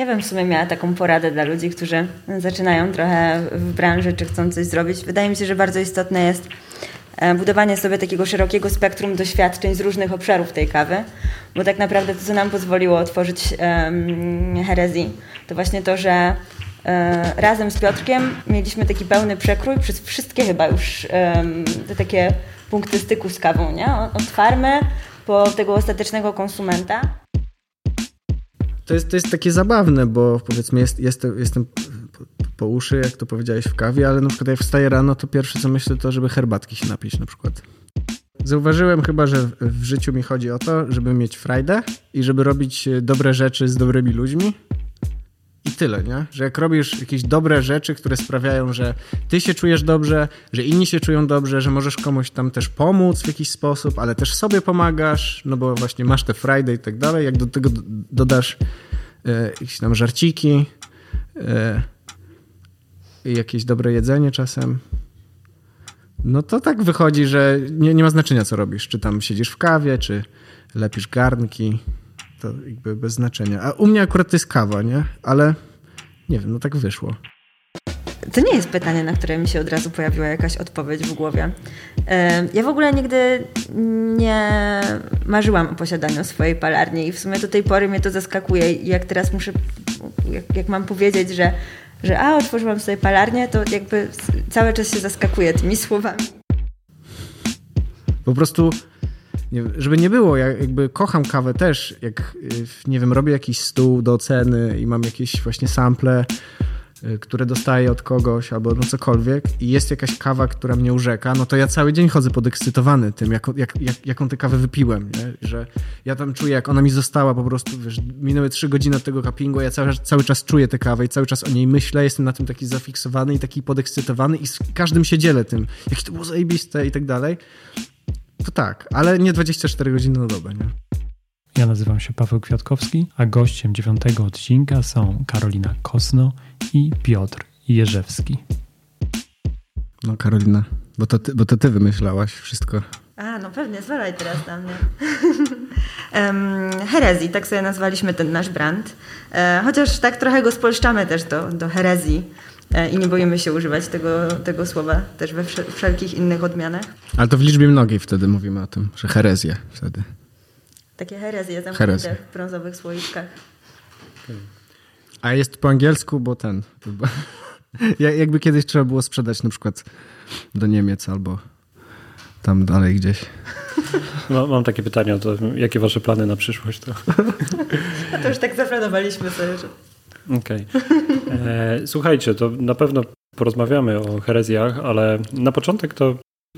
Ja bym w sumie miała taką poradę dla ludzi, którzy zaczynają trochę w branży, czy chcą coś zrobić. Wydaje mi się, że bardzo istotne jest e, budowanie sobie takiego szerokiego spektrum doświadczeń z różnych obszarów tej kawy, bo tak naprawdę to, co nam pozwoliło otworzyć um, herezji, to właśnie to, że e, razem z Piotrkiem mieliśmy taki pełny przekrój przez wszystkie chyba już te takie punkty styku z kawą, nie? Od farmy po tego ostatecznego konsumenta. To jest, to jest takie zabawne, bo powiedzmy jest, jest, jestem po, uszy, jak to powiedziałeś, w kawie, ale na przykład jak wstaję rano, to pierwsze co myślę to, żeby herbatki się napić na przykład. Zauważyłem chyba, że w życiu mi chodzi o to, żeby mieć frajdę i żeby robić dobre rzeczy z dobrymi ludźmi i tyle, nie? Że jak robisz jakieś dobre rzeczy, które sprawiają, że ty się czujesz dobrze, że inni się czują dobrze, że możesz komuś tam też pomóc w jakiś sposób, ale też sobie pomagasz, no bo właśnie masz te Friday i tak dalej, jak do tego dodasz e, jakieś tam żarciki e, jakieś dobre jedzenie czasem, no to tak wychodzi, że nie, nie ma znaczenia, co robisz. Czy tam siedzisz w kawie, czy lepisz garnki, to jakby bez znaczenia. A u mnie akurat to jest kawa, nie? Ale nie wiem, no tak wyszło. To nie jest pytanie, na które mi się od razu pojawiła jakaś odpowiedź w głowie. Ja w ogóle nigdy nie marzyłam o posiadaniu swojej palarni i w sumie do tej pory mnie to zaskakuje. I jak teraz muszę, jak, jak mam powiedzieć, że, że a, otworzyłam sobie palarnię, to jakby cały czas się zaskakuje tymi słowami. Po prostu nie, żeby nie było, ja jakby kocham kawę też, jak y, nie wiem, robię jakiś stół do oceny i mam jakieś właśnie sample, y, które dostaję od kogoś albo no cokolwiek i jest jakaś kawa, która mnie urzeka, no to ja cały dzień chodzę podekscytowany tym, jak, jak, jak, jaką tę kawę wypiłem, nie? że ja tam czuję, jak ona mi została po prostu, wiesz, minęły trzy godziny od tego cuppingu, ja cały, cały czas czuję tę kawę i cały czas o niej myślę, jestem na tym taki zafiksowany i taki podekscytowany i z każdym się dzielę tym, jakie to było zajebiste i tak dalej. To tak, ale nie 24 godziny na dobę, nie? Ja nazywam się Paweł Kwiatkowski, a gościem dziewiątego odcinka są Karolina Kosno i Piotr Jerzewski. No Karolina, bo to ty, bo to ty wymyślałaś wszystko. A, no pewnie, zwalaj teraz na mnie. um, herezji, tak sobie nazwaliśmy ten nasz brand. E, chociaż tak trochę go spolszczamy też do, do herezji. E, i nie boimy się używać tego, tego słowa też we wszelkich innych odmianach. Ale to w liczbie mnogiej wtedy mówimy o tym, że herezja wtedy. Takie herezje zamknięte w brązowych słoiczkach. A jest po angielsku, bo ten... Jakby kiedyś trzeba było sprzedać na przykład do Niemiec albo tam dalej gdzieś. mam takie pytanie, to jakie wasze plany na przyszłość? To, to już tak zaplanowaliśmy sobie, że Okej. Okay. E, słuchajcie, to na pewno porozmawiamy o herezjach, ale na początek to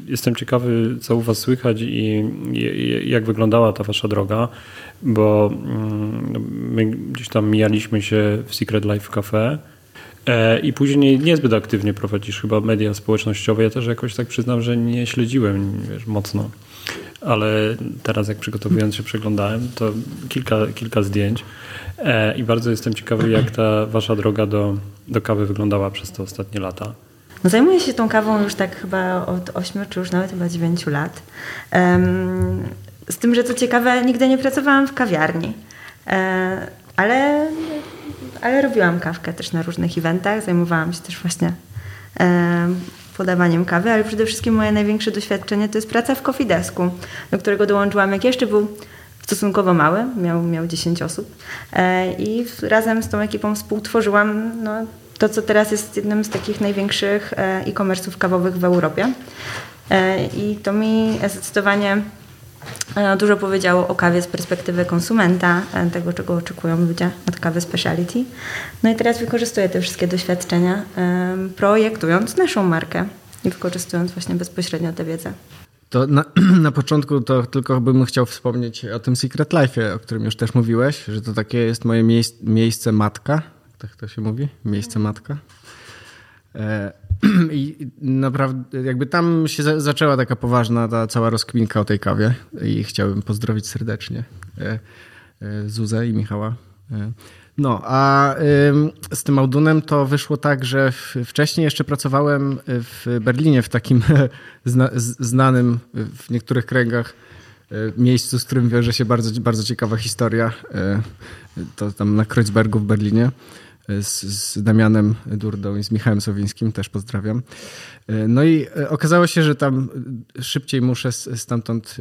jestem ciekawy, co u Was słychać i, jak wyglądała ta Wasza droga, bo mm, my gdzieś tam mijaliśmy się w Secret Life Cafe. E, I później niezbyt aktywnie prowadzisz chyba media społecznościowe. Ja też jakoś tak przyznam, że nie śledziłem wiesz, mocno. Ale teraz jak przygotowując się przeglądałem, to kilka, kilka zdjęć. E, I bardzo jestem ciekawy, jak ta wasza droga do, do kawy wyglądała przez te ostatnie lata. No zajmuję się tą kawą już tak chyba od 8 czy już nawet chyba 9 lat. z tym, że co ciekawe, nigdy nie pracowałam w kawiarni. E, ale, ale robiłam kawkę też na różnych eventach. Zajmowałam się też właśnie podawaniem kawy, ale przede wszystkim moje największe doświadczenie to jest praca w Coffee Desku, do którego dołączyłam jak jeszcze był stosunkowo mały, miał, miał 10 osób e, i razem z tą ekipą współtworzyłam no, to, co teraz jest jednym z takich największych e, e-commerce'ów kawowych w Europie. E, I to mi zdecydowanie dużo powiedziało o kawie z perspektywy konsumenta, tego czego oczekują ludzie od kawy speciality. No i teraz wykorzystuję te wszystkie doświadczenia, projektując naszą markę i wykorzystując właśnie bezpośrednio tę wiedzę. To na, na, początku to tylko bym chciał wspomnieć o tym Secret Life, o którym już też mówiłeś, że to takie jest moje miejsce, miejsce matka. Tak to się mówi? Miejsce matka. E, I naprawdę jakby tam się za, zaczęła taka poważna ta cała rozkminka o tej kawie i chciałbym pozdrowić serdecznie e, e, Zuzę i Michała. No, a z tym Audunem to wyszło tak, że wcześniej jeszcze pracowałem w Berlinie w takim zna, znanym w niektórych kręgach miejscu, z którym wiąże się bardzo, bardzo ciekawa historia. To tam na Kreuzbergu w Berlinie z, z Damianem Durdą i z Michałem Sowińskim, też pozdrawiam. No i okazało się, że tam szybciej muszę stamtąd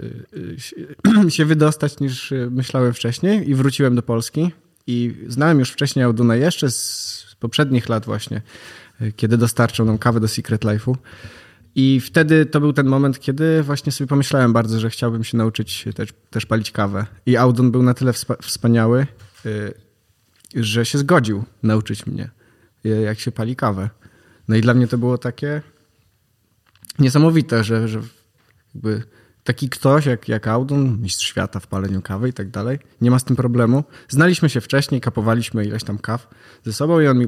się wydostać niż myślałem wcześniej i wróciłem do Polski. I znałem już wcześniej Auduna jeszcze z poprzednich lat właśnie, kiedy dostarczał nam kawę do Secret Life'u. I wtedy to był ten moment, kiedy właśnie sobie pomyślałem bardzo, że chciałbym się nauczyć też, też palić kawę. I Audun był na tyle wspaniały, y, że się zgodził nauczyć mnie, y, jak się pali kawę. No i dla mnie to było takie niesamowite, że, że jakby taki ktoś jak, jak Audun, mistrz świata w paleniu kawy i tak dalej, nie ma z tym problemu. Znaliśmy się wcześniej, kapowaliśmy ileś tam kaw ze sobą i on mi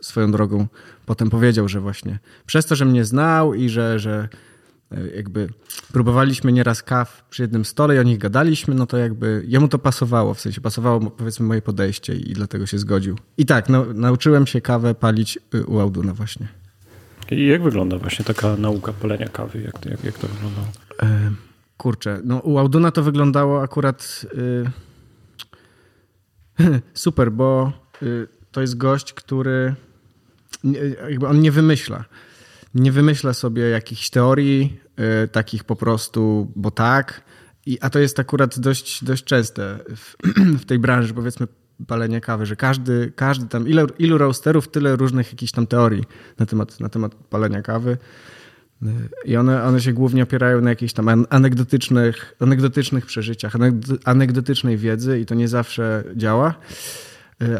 swoją drogą potem powiedział, że właśnie przez to, że mnie znał i że, że e, jakby próbowaliśmy nieraz kaw przy jednym stole i o nich gadaliśmy, no to jakby jemu to pasowało, w sensie pasowało powiedzmy moje podejście i dlatego się zgodził. I tak, no, nauczyłem się kawę palić y, u Auduna właśnie. I jak wygląda właśnie taka nauka palenia kawy? Jak, jak, jak to wyglądało? E, kurczę, no u Auduna to wyglądało akurat y, super, bo y, to jest gość, który jakby on nie wymyśla. Nie wymyśla sobie jakichś teorii, takich po prostu, bo tak. I, a to jest akurat dość, dość częste w, w tej branży, powiedzmy, palenia kawy, że każdy, każdy tam, ile, ilu roasterów, tyle różnych jakichś tam teorii na temat, na temat palenia kawy. I one, one się głównie opierają na jakichś tam anegdotycznych, anegdotycznych przeżyciach, anegdotycznej wiedzy i to nie zawsze działa.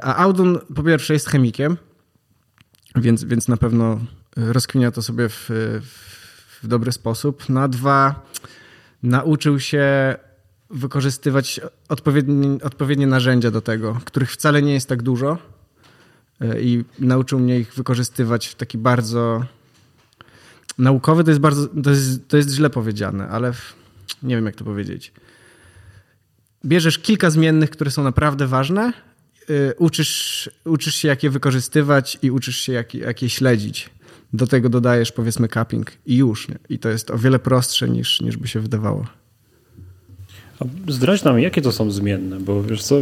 A Audun po pierwsze jest chemikiem, więc, więc na pewno rozkwinia to sobie w, w dobry sposób. Na dwa nauczył się wykorzystywać odpowiednie, odpowiednie narzędzia do tego, których wcale nie jest tak dużo i nauczył mnie ich wykorzystywać w taki bardzo naukowy to jest bardzo, to jest, to jest źle powiedziane, ale w, nie wiem jak to powiedzieć. Bierzesz kilka zmiennych, które są naprawdę ważne, yy, uczysz, uczysz się jak je wykorzystywać i uczysz się jak, jak je śledzić. Do tego dodajesz powiedzmy cupping i już. Nie? I to jest o wiele prostsze niż, niż by się wydawało. A zdradź nam, jakie to są zmienne, bo wiesz co,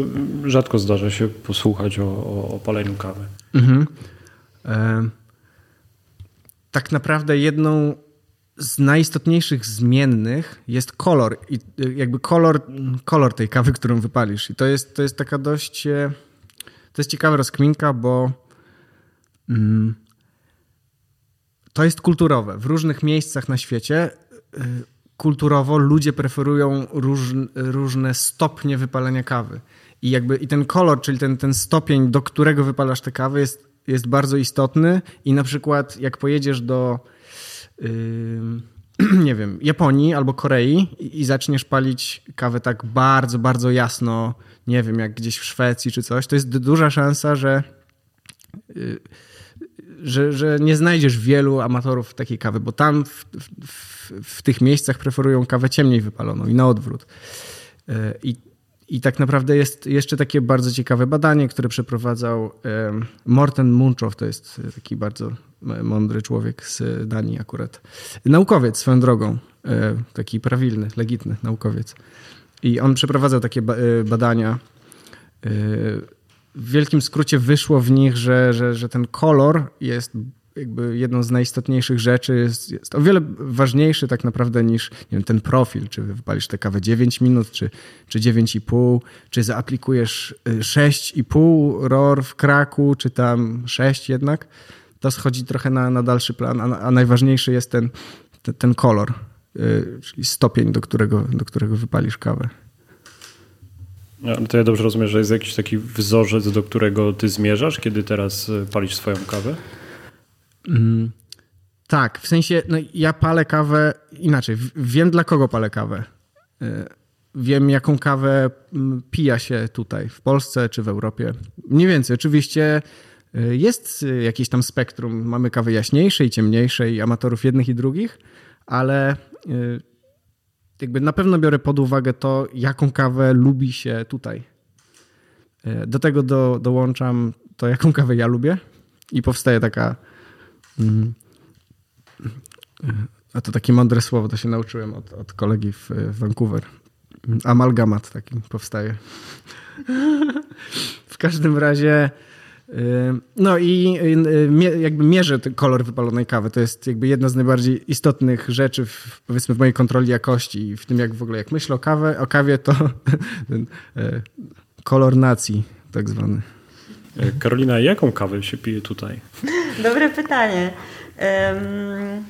rzadko zdarza się posłuchać o, o, o paleniu kawy. Mhm. E tak naprawdę jedną z najistotniejszych zmiennych jest kolor i y, jakby kolor, kolor tej kawy, którą wypalisz. I to jest, to jest taka dość e, to jest ciekawa rozkminka, bo mm, to jest kulturowe. W różnych miejscach na świecie y, kulturowo ludzie preferują róż, różne stopnie wypalenia kawy. I jakby i ten kolor, czyli ten, ten stopień, do którego wypalasz tę kawę, jest jest bardzo istotny i na przykład jak pojedziesz do yy, nie wiem, Japonii albo Korei i, i zaczniesz palić kawę tak bardzo, bardzo jasno, nie wiem, jak gdzieś w Szwecji czy coś, to jest duża szansa, że yy, że, że nie znajdziesz wielu amatorów takiej kawy, bo tam w, w, w, tych miejscach preferują kawę ciemniej wypaloną i na odwrót. Yy, I i tak naprawdę jest jeszcze takie bardzo ciekawe badanie, które przeprowadzał Morten Munchow, to jest taki bardzo mądry człowiek z Danii akurat. Naukowiec swoją drogą, e, taki prawilny, legitny naukowiec. I on przeprowadzał takie e, badania. E, w wielkim skrócie wyszło w nich, że, że, że ten kolor jest jakby jedną z najistotniejszych rzeczy jest, jest o wiele ważniejszy tak naprawdę niż wiem, ten profil, czy wypalisz tę kawę 9 minut, czy, czy 9,5, czy zaaplikujesz 6,5 y, ROR w kraku, czy tam 6 jednak. To schodzi trochę na, na dalszy plan, a, a najważniejszy jest ten, ten, ten kolor, yy, czyli stopień, do którego, do którego wypalisz kawę. No, to ja dobrze rozumiem, że jest jakiś taki wzorzec, do którego ty zmierzasz, kiedy teraz y, palisz swoją kawę? Mm, tak, w sensie, no ja palę kawę inaczej. Wiem, dla kogo palę kawę. Y, wiem, jaką kawę mm, pija się tutaj, w Polsce czy w Europie. Mniej więcej. Oczywiście y, jest jakieś tam spektrum. Mamy kawy jaśniejsze i ciemniejsze, i amatorów jednych i drugich, ale y, jakby na pewno biorę pod uwagę to, jaką kawę lubi się tutaj. Do tego do, dołączam to, jaką kawę ja lubię, i powstaje taka. A to takie mądre słowo, to się nauczyłem od, od kolegi w, Vancouver. Amalgamat taki powstaje. w każdym razie no i jakby mierzę kolor wypalonej kawy. To jest jakby jedna z najbardziej istotnych rzeczy w, powiedzmy w mojej kontroli jakości i w tym jak w ogóle jak myślę o, kawie, o kawie to e, kolor nacji tak zwany. Karolina, jaką kawę się pije tutaj? Dobre pytanie. Um,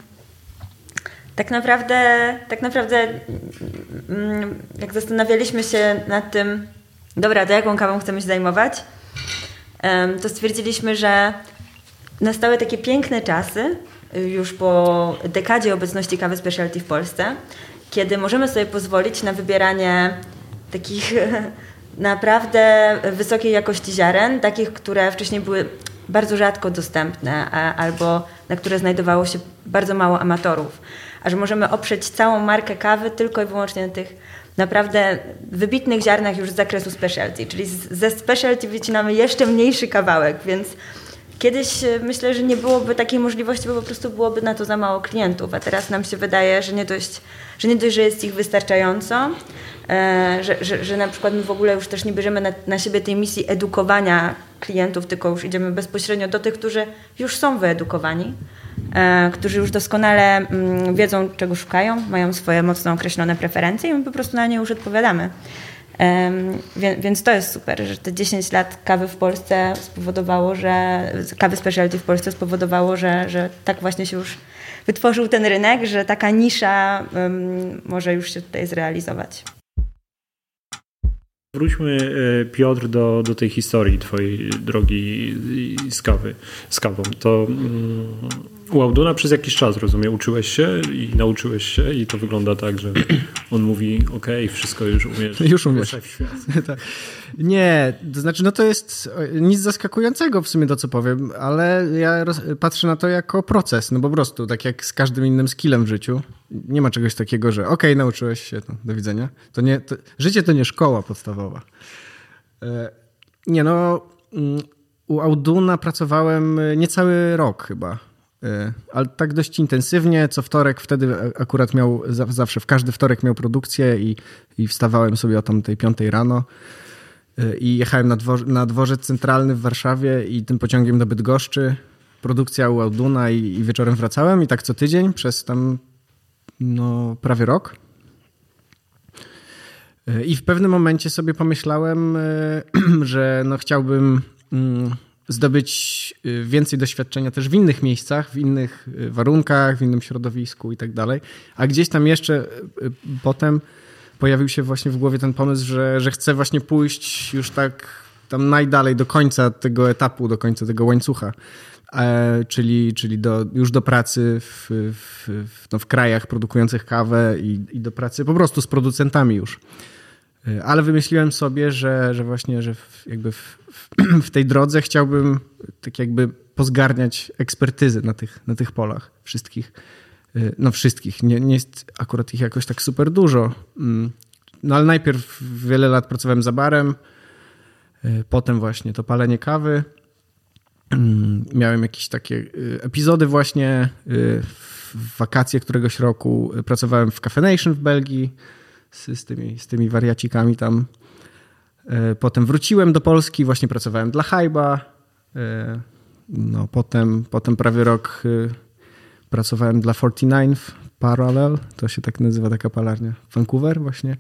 tak naprawdę, tak naprawdę um, jak zastanawialiśmy się nad tym, dobra, to jaką kawą chcemy się zajmować, to stwierdziliśmy, że nastały takie piękne czasy, y, już po dekadzie obecności kawy specialty w Polsce, kiedy możemy sobie pozwolić na wybieranie takich naprawdę wysokiej jakości ziaren, takich, które wcześniej były bardzo rzadko dostępne albo na które znajdowało się bardzo mało amatorów. A że możemy oprzeć całą markę kawy tylko i wyłącznie na tych naprawdę wybitnych ziarnach już z zakresu specialty, czyli ze specialty wycinamy jeszcze mniejszy kawałek, więc kiedyś e, myślę, że nie byłoby takiej możliwości, bo po prostu byłoby na to za mało klientów, a teraz nam się wydaje, że nie dość, że, nie dość, że jest ich wystarczająco, e, że, że, że na przykład my w ogóle już też nie bierzemy na, na siebie tej misji edukowania klientów, tylko już idziemy bezpośrednio do tych, którzy już są wyedukowani. E, którzy już doskonale mm, wiedzą, czego szukają, mają swoje mocno określone preferencje i my po prostu na nie już odpowiadamy. Więc to jest super, że te 10 lat kawy w Polsce spowodowało, że kawy specialty w Polsce spowodowało, że, że tak właśnie się już wytworzył ten rynek, że taka nisza może już się tutaj zrealizować. Wróćmy, e, Piotr, do, do tej historii twojej drogi z, kawy, z kawą. To mm, u Auduna przez jakiś czas, rozumiem, uczyłeś się i nauczyłeś się i to wygląda tak, że on mówi, ok, wszystko już umiesz. Już umiesz. tak. Nie, to znaczy, no to jest nic zaskakującego w sumie to, co powiem, ale ja patrzę na to jako proces, no po prostu, tak jak z każdym innym skillem w życiu. Nie ma czegoś takiego, że ok, nauczyłeś się, no, do widzenia. To nie, to, życie to nie szkoła podstawowa. E, nie no, mm, u Auduna pracowałem niecały rok chyba E, ale tak dość intensywnie. Co wtorek wtedy akurat miał, zawsze w każdy wtorek miał produkcję i, i wstawałem sobie o tam tej piątej rano e, i jechałem na, dwor na dworzec centralny w Warszawie i tym pociągiem do Bydgoszczy. Produkcja u Auduna i, i wieczorem wracałem i tak co tydzień przez tam no, prawie rok. E, I w pewnym momencie sobie pomyślałem, że no chciałbym mm, zdobyć y, więcej doświadczenia też w innych miejscach, w innych y, warunkach, w innym środowisku i tak dalej. A gdzieś tam jeszcze y, potem pojawił się właśnie w głowie ten pomysł, że, że chcę właśnie pójść już tak tam najdalej do końca tego etapu, do końca tego łańcucha. E, czyli, czyli do, już do pracy w, w, no w krajach produkujących kawę i, i do pracy po prostu z producentami już. E, ale wymyśliłem sobie, że, że właśnie, że w, jakby w, w, tej drodze chciałbym tak jakby pozgarniać ekspertyzy na tych, na tych polach wszystkich. E, no wszystkich, nie, nie jest akurat ich jakoś tak super dużo. Mm, no ale najpierw wiele lat pracowałem za barem, e, potem właśnie to palenie kawy. Mm, miałem jakieś takie epizody właśnie w wakacje któregoś roku. Pracowałem w Cafe Nation w Belgii z, z, tymi, z tymi wariacikami tam. E, potem wróciłem do Polski, właśnie pracowałem dla Hajba. E, no, potem, potem prawie rok e, pracowałem dla 49 Parallel, to się tak nazywa taka palarnia. Vancouver właśnie.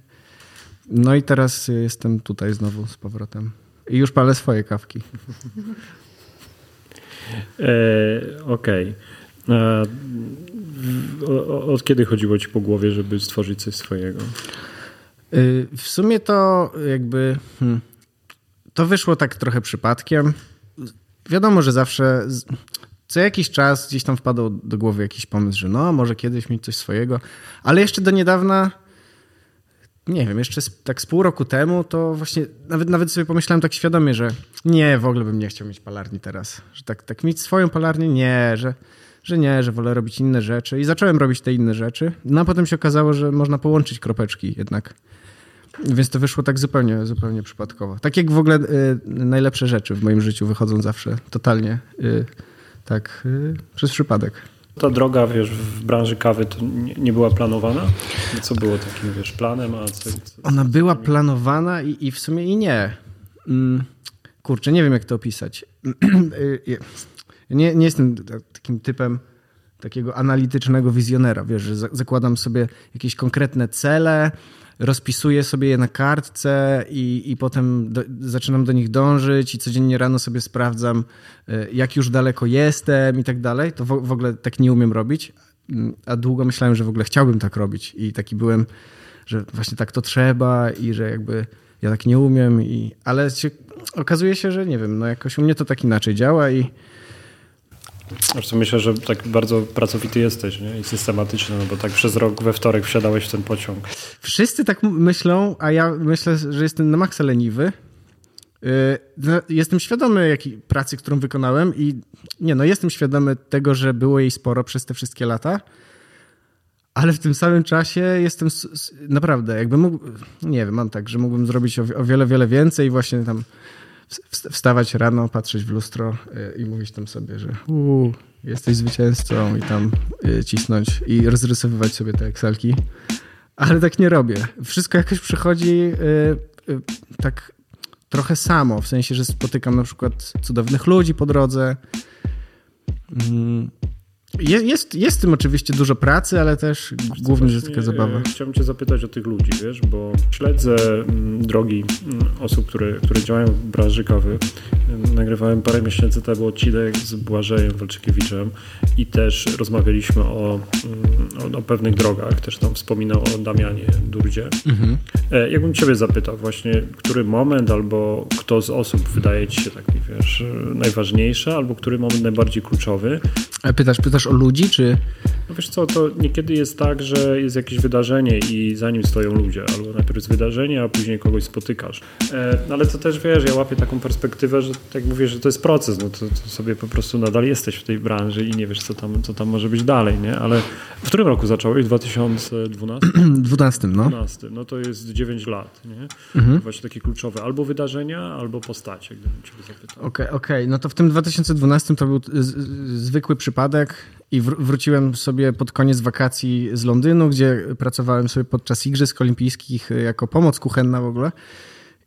No i teraz jestem tutaj znowu z powrotem. I już palę swoje kawki. E, Okej. Okay. Od kiedy chodziło ci po głowie, żeby stworzyć coś swojego? Y, w sumie to jakby hmm, to wyszło tak trochę przypadkiem. Wiadomo, że zawsze co jakiś czas gdzieś tam wpadał do głowy jakiś pomysł, że no, może kiedyś mieć coś swojego, ale jeszcze do niedawna, nie wiem, jeszcze tak z pół roku temu, to właśnie nawet, nawet sobie pomyślałem tak świadomie, że nie, w ogóle bym nie chciał mieć palarni teraz. Że tak, tak mieć swoją palarnię, nie, że że nie, że wolę robić inne rzeczy. I zacząłem robić te inne rzeczy. No a potem się okazało, że można połączyć kropeczki jednak. Więc to wyszło tak zupełnie, zupełnie przypadkowo. Tak jak w ogóle y, najlepsze rzeczy w moim życiu wychodzą zawsze totalnie y, tak y, przez przypadek. ta droga, wiesz, w branży kawy to nie, nie była planowana? Co było takim, wiesz, planem, a co... co Ona była planowana i, i w sumie i nie. Mm, kurczę, nie wiem jak to opisać. nie, nie jestem takim typem takiego analitycznego wizjonera, wiesz, że zakładam sobie jakieś konkretne cele, rozpisuję sobie je na kartce i, i potem do, zaczynam do nich dążyć i codziennie rano sobie sprawdzam, e, jak już daleko jestem i tak dalej. To w, w ogóle tak nie umiem robić, mm, a długo myślałem, że w ogóle chciałbym tak robić i taki byłem, że właśnie tak to trzeba i że jakby ja tak nie umiem, i, ale się, okazuje się, że nie wiem, no jakoś u mnie to tak inaczej działa i Zresztą myślę, że tak bardzo pracowity jesteś nie? i systematyczny, no bo tak przez rok we wtorek wsiadałeś w ten pociąg. Wszyscy tak myślą, a ja myślę, że jestem na maksa leniwy. Y, jestem świadomy jakiej pracy, którą wykonałem i nie no, jestem świadomy tego, że było jej sporo przez te wszystkie lata, ale w tym samym czasie jestem naprawdę, jakby mógł, nie wiem, mam tak, że mógłbym zrobić o wiele, wiele więcej właśnie tam wstawać rano, patrzeć w lustro y, i mówić tam sobie, że uu, jesteś zwycięzcą i tam y, cisnąć i rozrysowywać sobie te Excelki. Ale tak nie robię. Wszystko jakoś przychodzi y, tak trochę samo, w sensie, że spotykam na przykład cudownych ludzi po drodze. Mm, jest, jest, w tym oczywiście dużo pracy, ale też głównie, że taka zabawa. Chciałbym cię zapytać o tych ludzi, wiesz, bo śledzę mm, drogi mm, osób, które, które działają w branży kawy. Nagrywałem parę miesięcy temu odcinek z Błażejem Walczykiewiczem i też rozmawialiśmy o, mm, o, o pewnych drogach. Też tam wspominał o Damianie Durdzie. Mhm. E, jakbym ciebie zapytał właśnie, który moment albo kto z osób wydaje ci się taki, wiesz, najważniejszy, albo który moment najbardziej kluczowy? Pytasz, pytasz o ludzi, czy... No wiesz co, to niekiedy jest tak, że jest jakieś wydarzenie i za nim stoją ludzie, albo najpierw jest wydarzenie, a później kogoś spotykasz. E, ale to też wiesz, ja łapię taką perspektywę, że tak mówię, że to jest proces, no to, to, sobie po prostu nadal jesteś w tej branży i nie wiesz, co tam, co tam może być dalej, nie? Ale w którym roku zacząłeś? W 2012? 12, no. 12, no to jest 9 lat, nie? Mhm. Właśnie takie kluczowe, albo wydarzenia, albo postacie, gdybym cię zapytał. Okej, okay, okej, okay. no to w tym 2012 to był zwykły przypadek i wróciłem sobie pod koniec wakacji z Londynu, gdzie pracowałem sobie podczas Igrzysk Olimpijskich jako pomoc kuchenna w ogóle.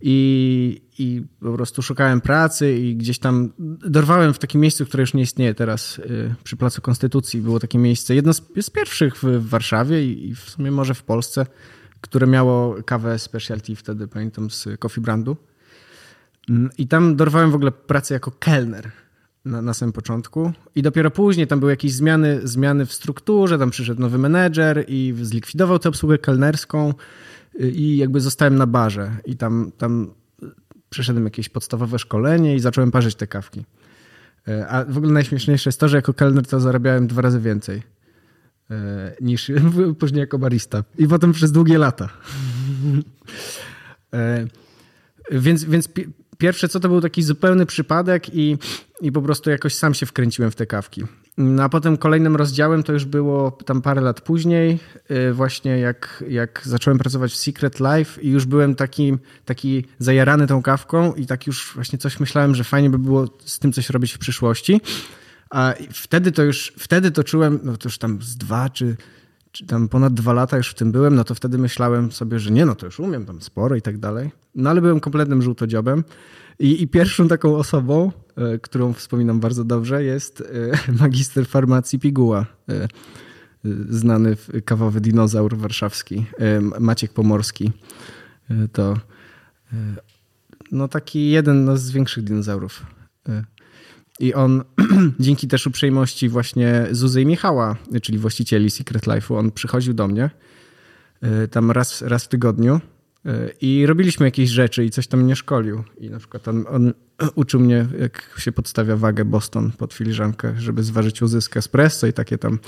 I, I po prostu szukałem pracy i gdzieś tam dorwałem w takim miejscu, które już nie istnieje teraz y, przy Placu Konstytucji. Było takie miejsce, jedno z, z pierwszych w Warszawie i w sumie może w Polsce, które miało kawę specialty wtedy, pamiętam, z Coffee Brandu. Mm, I tam dorwałem w ogóle pracę jako kelner na, na samym początku. I dopiero później tam były jakieś zmiany, zmiany w strukturze, tam przyszedł nowy menedżer i zlikwidował tę obsługę kelnerską i jakby zostałem na barze. I tam, tam przeszedłem jakieś podstawowe szkolenie i zacząłem parzyć te kawki. E, a w ogóle najśmieszniejsze jest to, że jako kelner to zarabiałem dwa razy więcej niż później jako barista. I potem przez długie lata. Więc, więc pierwsze co to był taki zupełny przypadek i, i po prostu jakoś sam się wkręciłem w te kawki. No, a potem kolejnym rozdziałem to już było tam parę lat później, y, właśnie jak, jak zacząłem pracować w Secret Life i już byłem taki, taki zajarany tą kawką i tak już właśnie coś myślałem, że fajnie by było z tym coś robić w przyszłości. A wtedy to już, wtedy to czułem, no to już tam z dwa czy, czy tam ponad dwa lata już w tym byłem, no to wtedy myślałem sobie, że nie, no to już umiem tam sporo i tak dalej. No ale byłem kompletnym żółtodziobem. I, I, pierwszą taką osobą, e, którą wspominam bardzo dobrze, jest e, magister farmacji Piguła, e, znany kawowy dinozaur warszawski, Maciek Pomorski. To no taki jeden no, z większych dinozaurów. I on dzięki też uprzejmości właśnie Zuzy i Michała, czyli właścicieli Secret Life'u, on przychodził do mnie tam raz, raz w tygodniu i robiliśmy jakieś rzeczy i coś tam mnie szkolił. I na przykład on, on uczył mnie, jak się podstawia wagę Boston pod filiżankę, żeby zważyć uzysk espresso i takie tam.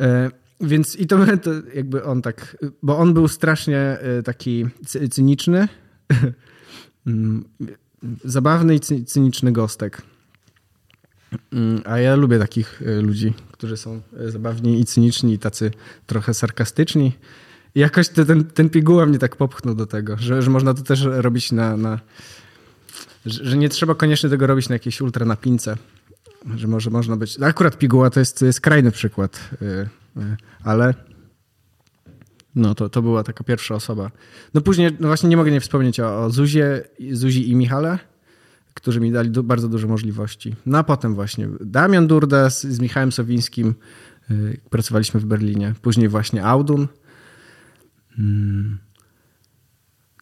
E, więc i to, to jakby on tak, bo on był strasznie taki cyniczny, mm, zabawny i cyniczny gostek. Mm, a ja lubię takich e, ludzi, którzy są zabawni i cyniczni i tacy trochę sarkastyczni. I jakoś ten, ten piguła mnie tak popchnął do tego, że, że można to też robić na, na że, nie trzeba koniecznie tego robić na jakiejś ultra napince. że może można być... Akurat piguła to jest, skrajny przykład, ale no to, to była taka pierwsza osoba. No później, no właśnie nie mogę nie wspomnieć o, o Zuzie, Zuzi i Michale, którzy mi dali bardzo dużo możliwości. No a potem właśnie Damian Durda z, z Michałem Sowińskim yy, pracowaliśmy w Berlinie. Później właśnie Audun. Hmm.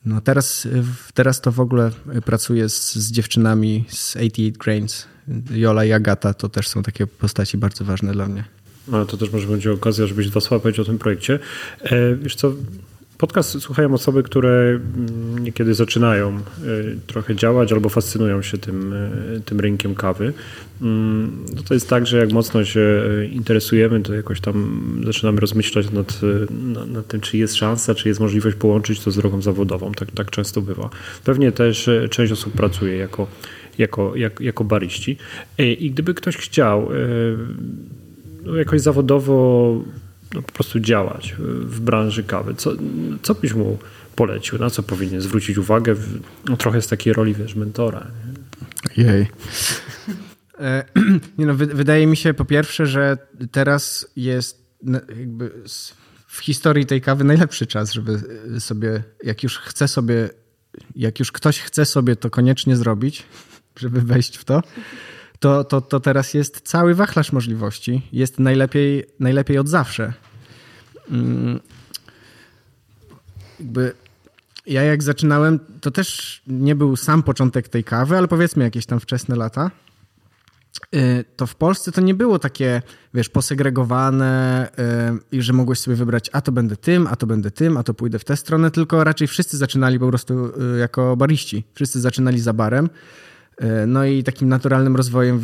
No teraz, teraz to w ogóle pracuję z, z dziewczynami z 88 Grains. Jola i Agata to też są takie postaci bardzo ważne dla mnie. Ale to też może będzie okazja, żebyś dwa słowa powiedział o tym projekcie. E, wiesz co, podcast słuchają osoby, które mm, niekiedy zaczynają e, trochę działać albo fascynują się tym, e, tym rynkiem kawy. Mm, no to jest tak, że jak mocno się interesujemy, to jakoś tam zaczynamy rozmyślać nad, nad, tym, czy jest szansa, czy jest możliwość połączyć to z drogą zawodową. Tak, tak często bywa. Pewnie też część osób pracuje jako, jako, jako, jako bariści. I gdyby ktoś chciał no, jakoś zawodowo no, po prostu działać w branży kawy. Co, co byś mu polecił? Na co powinien zwrócić uwagę? No, trochę z takiej roli, wiesz, mentora. Nie? Jej. E, nie no, wydaje mi się po pierwsze, że teraz jest jakby w historii tej kawy najlepszy czas, żeby sobie, jak już chce sobie, jak już ktoś chce sobie to koniecznie zrobić, żeby wejść w to, to, to, to teraz jest cały wachlarz możliwości. Jest najlepiej, najlepiej od zawsze. Mm. Jakby ja jak zaczynałem, to też nie był sam początek tej kawy, ale powiedzmy jakieś tam wczesne lata. Y, to w Polsce to nie było takie, wiesz, posegregowane y, i że mogłeś sobie wybrać, a to będę tym, a to będę tym, a to pójdę w tę stronę, tylko raczej wszyscy zaczynali po prostu y, jako bariści. Wszyscy zaczynali za barem. E, no i takim naturalnym rozwojem,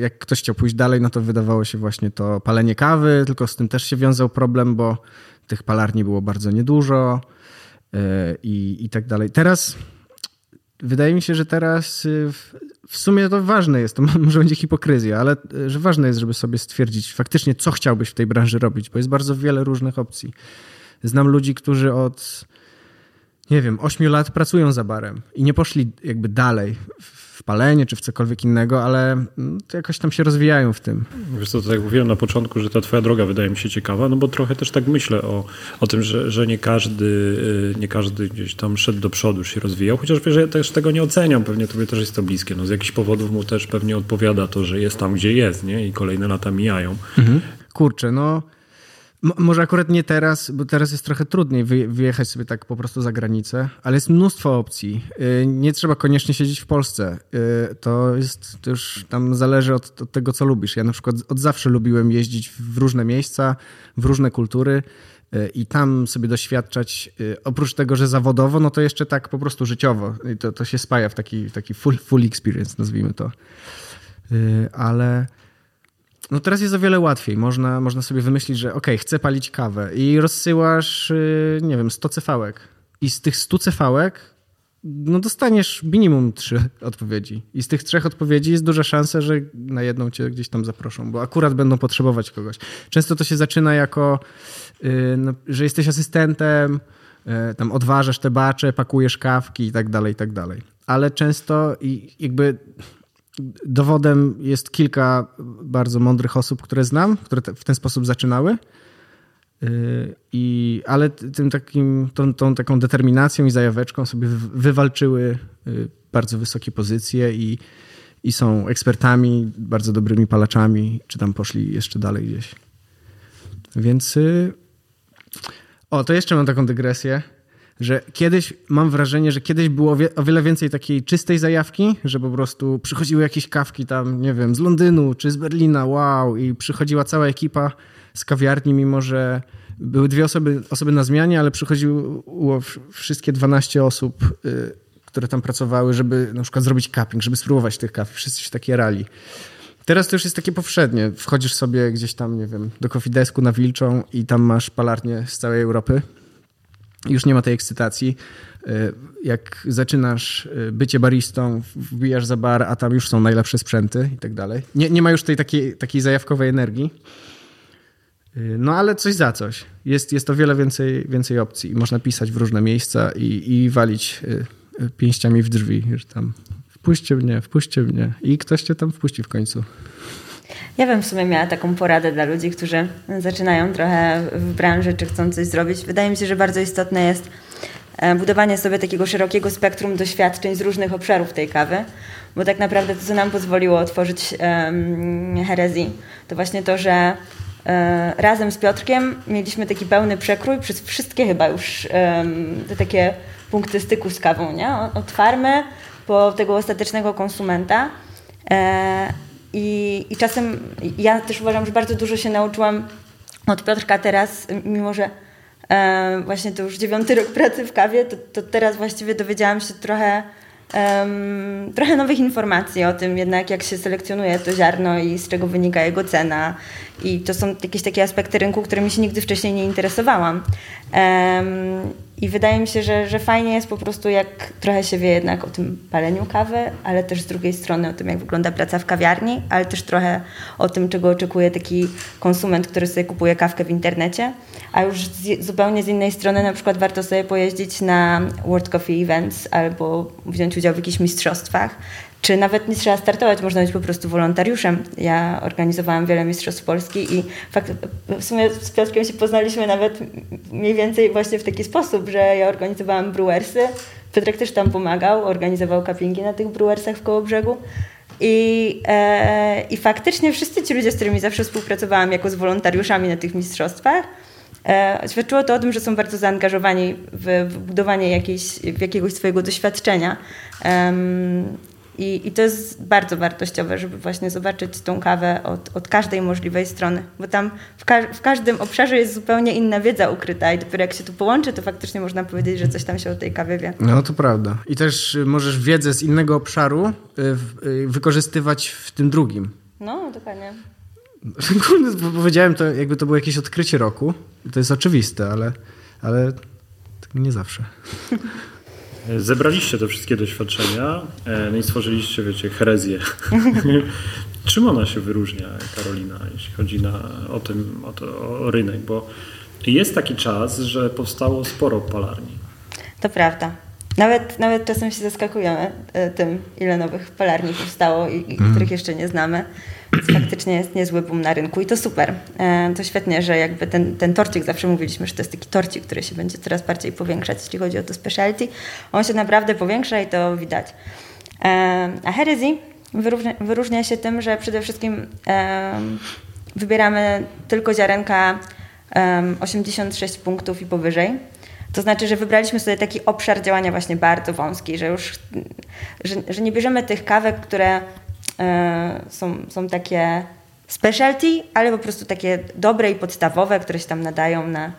jak ktoś chciał pójść dalej, no to wydawało się właśnie to palenie kawy, tylko z tym też się wiązał problem, bo tych palarni było bardzo niedużo e, i, i tak dalej. Teraz wydaje mi się, że teraz y, w sumie to ważne jest, to może będzie hipokryzja, ale y, że ważne jest, żeby sobie stwierdzić faktycznie, co chciałbyś w tej branży robić, bo jest bardzo wiele różnych opcji. Znam ludzi, którzy od nie wiem, 8 lat pracują za barem i nie poszli jakby dalej w palenie czy w cokolwiek innego, ale mm, jakoś tam się rozwijają w tym. Wiesz co, to jak mówiłem na początku, że ta twoja droga wydaje mi się ciekawa, no bo trochę też tak myślę o, o tym, że, że nie, każdy, y, nie każdy gdzieś tam szedł do przodu, się rozwijał, chociaż wiesz, ja też tego nie oceniam, pewnie tobie też jest to bliskie. No z jakichś powodów mu też pewnie odpowiada to, że jest tam, gdzie jest, nie? I kolejne lata mijają. Mhm. Kurczę, no może akurat nie teraz, bo teraz jest trochę trudniej wyjechać sobie tak po prostu za granicę, ale jest mnóstwo opcji. Y, nie trzeba koniecznie siedzieć w Polsce. Y, to jest to już tam zależy od, od, tego, co lubisz. Ja na przykład od zawsze lubiłem jeździć w różne miejsca, w różne kultury y, i tam sobie doświadczać. Oprócz tego, że zawodowo, no to jeszcze tak po prostu życiowo. To, to się spaja w taki, taki full, full experience, nazwijmy to. Ale no teraz jest o wiele łatwiej. Można, można sobie wymyślić, że ok, chcę palić kawę i rozsyłasz, y, nie wiem, 100 cefałek. I z tych 100 cefałek no dostaniesz minimum trzy odpowiedzi. I z tych trzech odpowiedzi jest duża szansa, że na jedną cię gdzieś tam zaproszą, bo akurat będą potrzebować kogoś. Często to się zaczyna jako, y, no, że jesteś asystentem, y, tam odważasz te bacze, pakujesz kawki i tak dalej, i tak dalej. Ale często i jakby Dowodem jest kilka bardzo mądrych osób, które znam, które w ten sposób zaczynały. Y, I, ale tym takim, tą, tą taką determinacją i zajaweczką sobie wywalczyły y, bardzo wysokie pozycje i, i są ekspertami, bardzo dobrymi palaczami, czy tam poszli jeszcze dalej gdzieś. Więc. Y, o, to jeszcze mam taką dygresję że kiedyś, mam wrażenie, że kiedyś było o wiele więcej takiej czystej zajawki, że po prostu przychodziły jakieś kawki tam, nie wiem, z Londynu czy z Berlina, wow, i przychodziła cała ekipa z kawiarni, mimo że były dwie osoby, osoby na zmianie, ale przychodziło wszystkie 12 osób, y, które tam pracowały, żeby na przykład zrobić cupping, żeby spróbować tych kaw. Wszyscy się takie rali. Teraz to już jest takie powszednie. Wchodzisz sobie gdzieś tam, nie wiem, do kofidesku na Wilczą i tam masz palarnię z całej Europy już nie ma tej ekscytacji. Y, jak zaczynasz y, bycie baristą, wbijasz za bar, a tam już są najlepsze sprzęty i tak dalej. Nie, ma już tej takiej, takiej zajawkowej energii. Y, no ale coś za coś. Jest, jest o wiele więcej, więcej opcji. Można pisać w różne miejsca i, i walić pięściami w drzwi, że tam Wpuśćcie mnie, wpuśćcie mnie. I ktoś cię tam wpuści w końcu. Ja bym w sumie miała taką poradę dla ludzi, którzy zaczynają trochę w branży, czy chcą coś zrobić. Wydaje mi się, że bardzo istotne jest e, budowanie sobie takiego szerokiego spektrum doświadczeń z różnych obszarów tej kawy, bo tak naprawdę to, co nam pozwoliło otworzyć um, herezji, to właśnie to, że e, razem z Piotrkiem mieliśmy taki pełny przekrój przez wszystkie chyba już te takie punkty styku z kawą, nie? Od farmy po tego ostatecznego konsumenta. I, I czasem ja też uważam, że bardzo dużo się nauczyłam od Piotrka teraz, mimo że e, właśnie to już dziewiąty rok pracy w kawie, to, to teraz właściwie dowiedziałam się trochę, trochę nowych informacji o tym jednak, jak się selekcjonuje to ziarno i z czego wynika jego cena. I to są jakieś takie aspekty rynku, którymi się nigdy wcześniej nie interesowałam. I wydaje mi się, że, że fajnie jest po prostu, jak trochę się wie jednak o tym paleniu kawy, ale też z drugiej strony o tym, jak wygląda praca w kawiarni, ale też trochę o tym, czego oczekuje taki konsument, który sobie kupuje kawkę w internecie. A już z, zupełnie z innej strony, na przykład warto sobie pojeździć na World Coffee Events albo wziąć udział w jakichś mistrzostwach, czy nawet nie trzeba startować, można być po prostu wolontariuszem. Ja organizowałam wiele mistrzostw Polski i fakt, w sumie z Piotrkiem się poznaliśmy nawet mniej więcej właśnie w taki sposób, że ja organizowałam brewersy, Piotrek też tam pomagał, organizował cuppingi na tych brewersach w Kołobrzegu. I, e, I faktycznie wszyscy ci ludzie, z którymi zawsze współpracowałam jako z wolontariuszami na tych mistrzostwach, e, świadczyło to o tym, że są bardzo zaangażowani w, w budowanie jakiejś, w jakiegoś swojego doświadczenia. I, I to jest bardzo wartościowe, żeby właśnie zobaczyć tą kawę od, od każdej możliwej strony, bo tam w, ka w, każdym obszarze jest zupełnie inna wiedza ukryta i dopiero jak się to połączy, to faktycznie można powiedzieć, że coś tam się o tej kawie wie. No to prawda. I też możesz wiedzę z innego obszaru y, y, wykorzystywać w tym drugim. No, dokładnie. Powiedziałem to, jakby to było jakieś odkrycie roku. To jest oczywiste, ale, ale nie zawsze. Zebraliście te wszystkie doświadczenia e, no i stworzyliście, wiecie, herezję. Czym ona się wyróżnia, Karolina, jeśli chodzi na, o, tym, o, to, o rynek? Bo jest taki czas, że powstało sporo palarni. To prawda. Nawet, nawet czasem się zaskakujemy e, tym, ile nowych palarni powstało i, i mm. których jeszcze nie znamy. Więc faktycznie jest niezły boom na rynku i to super. E, to świetnie, że jakby ten, ten torcik, zawsze mówiliśmy, że to jest taki torcik, który się będzie coraz bardziej powiększać, jeśli chodzi o to specialty. On się naprawdę powiększa i to widać. E, a Heresy wyróżnia, wyróżnia się tym, że przede wszystkim wybieramy tylko ziarenka 86 punktów i powyżej to znaczy, że wybraliśmy sobie taki obszar działania właśnie bardzo wąski, że już że, że nie bierzemy tych kawek, które e, są, są takie specialty, ale po prostu takie dobre i podstawowe, które się tam nadają na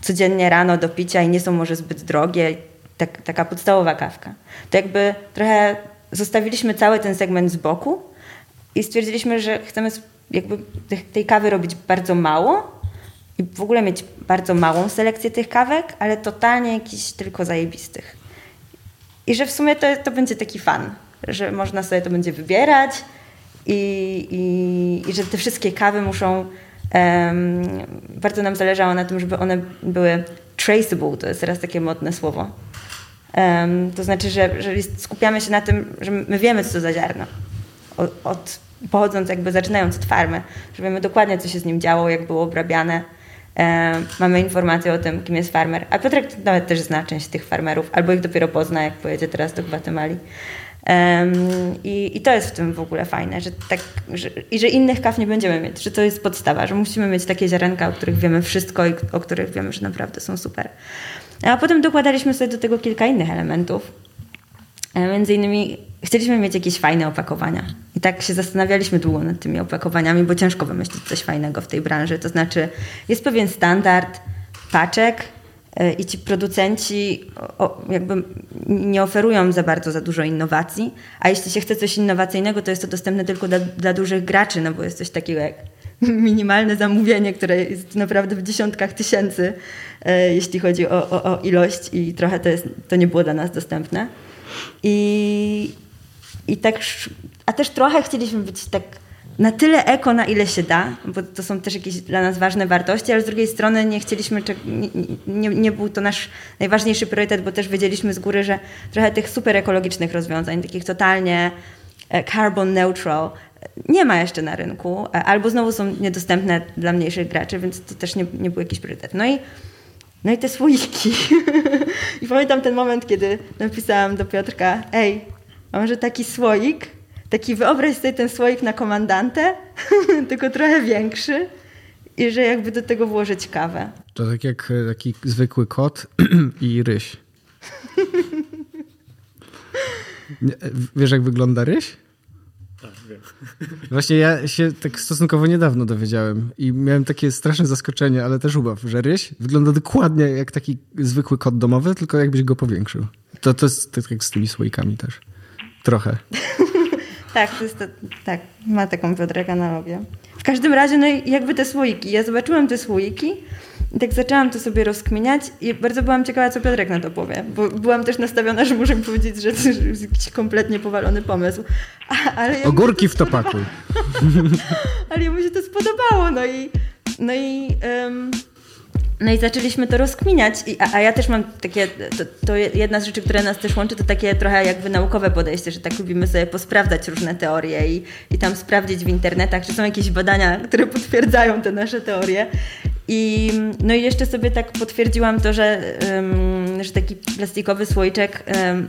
codziennie rano do picia i nie są może zbyt drogie. Tak, taka podstawowa kawka. To jakby trochę zostawiliśmy cały ten segment z boku i stwierdziliśmy, że chcemy jakby tej kawy robić bardzo mało, i w ogóle mieć bardzo małą selekcję tych kawek, ale totalnie jakiś tylko zajebistych. I że w sumie to, to będzie taki fan, że można sobie to będzie wybierać i, i, i że te wszystkie kawy muszą. Um, bardzo nam zależało na tym, żeby one były traceable, to jest teraz takie modne słowo. Um, to znaczy, że jeżeli skupiamy się na tym, że my wiemy, co to za ziarno, od, od, pochodząc jakby, zaczynając od farmy, że wiemy dokładnie, co się z nim działo, jak było obrabiane, mamy informację o tym, kim jest farmer. A Piotrek nawet też zna część tych farmerów, albo ich dopiero pozna, jak pojedzie teraz do Gwatemali. I, I to jest w tym w ogóle fajne, że tak, że, i że innych kaw nie będziemy mieć, że to jest podstawa, że musimy mieć takie ziarenka, o których wiemy wszystko i o których wiemy, że naprawdę są super. A potem dokładaliśmy sobie do tego kilka innych elementów. E, między innymi chcieliśmy mieć jakieś fajne opakowania. I tak się zastanawialiśmy długo nad tymi opakowaniami, bo ciężko wymyślić coś fajnego w tej branży. To znaczy, jest pewien standard paczek e, i ci producenci jakby nie oferują za bardzo za dużo innowacji, a jeśli się chce coś innowacyjnego, to jest to dostępne tylko dla, dla dużych graczy, no bo jest coś takiego jak minimalne zamówienie, które jest naprawdę w dziesiątkach tysięcy, e, jeśli chodzi o, o, o ilość i trochę to, jest, to nie było dla nas dostępne. I, i tak, a też trochę chcieliśmy być tak na tyle eko, na ile się da, bo to są też jakieś dla nas ważne wartości, ale z drugiej strony nie chcieliśmy, nie, nie, był to nasz najważniejszy priorytet, bo też wiedzieliśmy z góry, że trochę tych super ekologicznych rozwiązań, takich totalnie e, carbon neutral, nie ma jeszcze na rynku, e, albo znowu są niedostępne dla mniejszych graczy, więc to też nie, nie był jakiś priorytet. No i, no i te słoiki. I pamiętam ten moment, kiedy napisałam do Piotrka, ej, a może taki słoik, taki wyobraź sobie ten słoik na komandantę, tylko trochę większy i że jakby do tego włożyć kawę. To tak jak e, taki zwykły kot i ryś. E, wiesz, jak wygląda ryś? Wiem. Właśnie ja się tak stosunkowo niedawno dowiedziałem i miałem takie straszne zaskoczenie, ale też ubaw, że ryś wygląda dokładnie jak taki zwykły kot domowy, tylko jakbyś go powiększył. To, to jest tak jak z tymi słoikami też. Trochę. tak, to jest to, tak, ma taką Piotrek analogię. W każdym razie, no jakby te słoiki. Ja zobaczyłam te słoiki i tak zaczęłam to sobie rozkminiać i bardzo byłam ciekawa, co Piotrek na to powie, bo byłam też nastawiona, że muszę powiedzieć, że to jest jakiś kompletnie powalony pomysł. A, ale Ogórki to... w topaku. ale jemu się to spodobało, no i no i um, no i zaczęliśmy to rozkminiać, I, a, a, ja też mam takie, to, to, jedna z rzeczy, która nas też łączy, to takie trochę jakby naukowe podejście, że tak lubimy sobie posprawdzać różne teorie i, i tam sprawdzić w internetach, czy są jakieś badania, które potwierdzają te nasze teorie. I, no i jeszcze sobie tak potwierdziłam to, że, um, że taki plastikowy słoiczek um,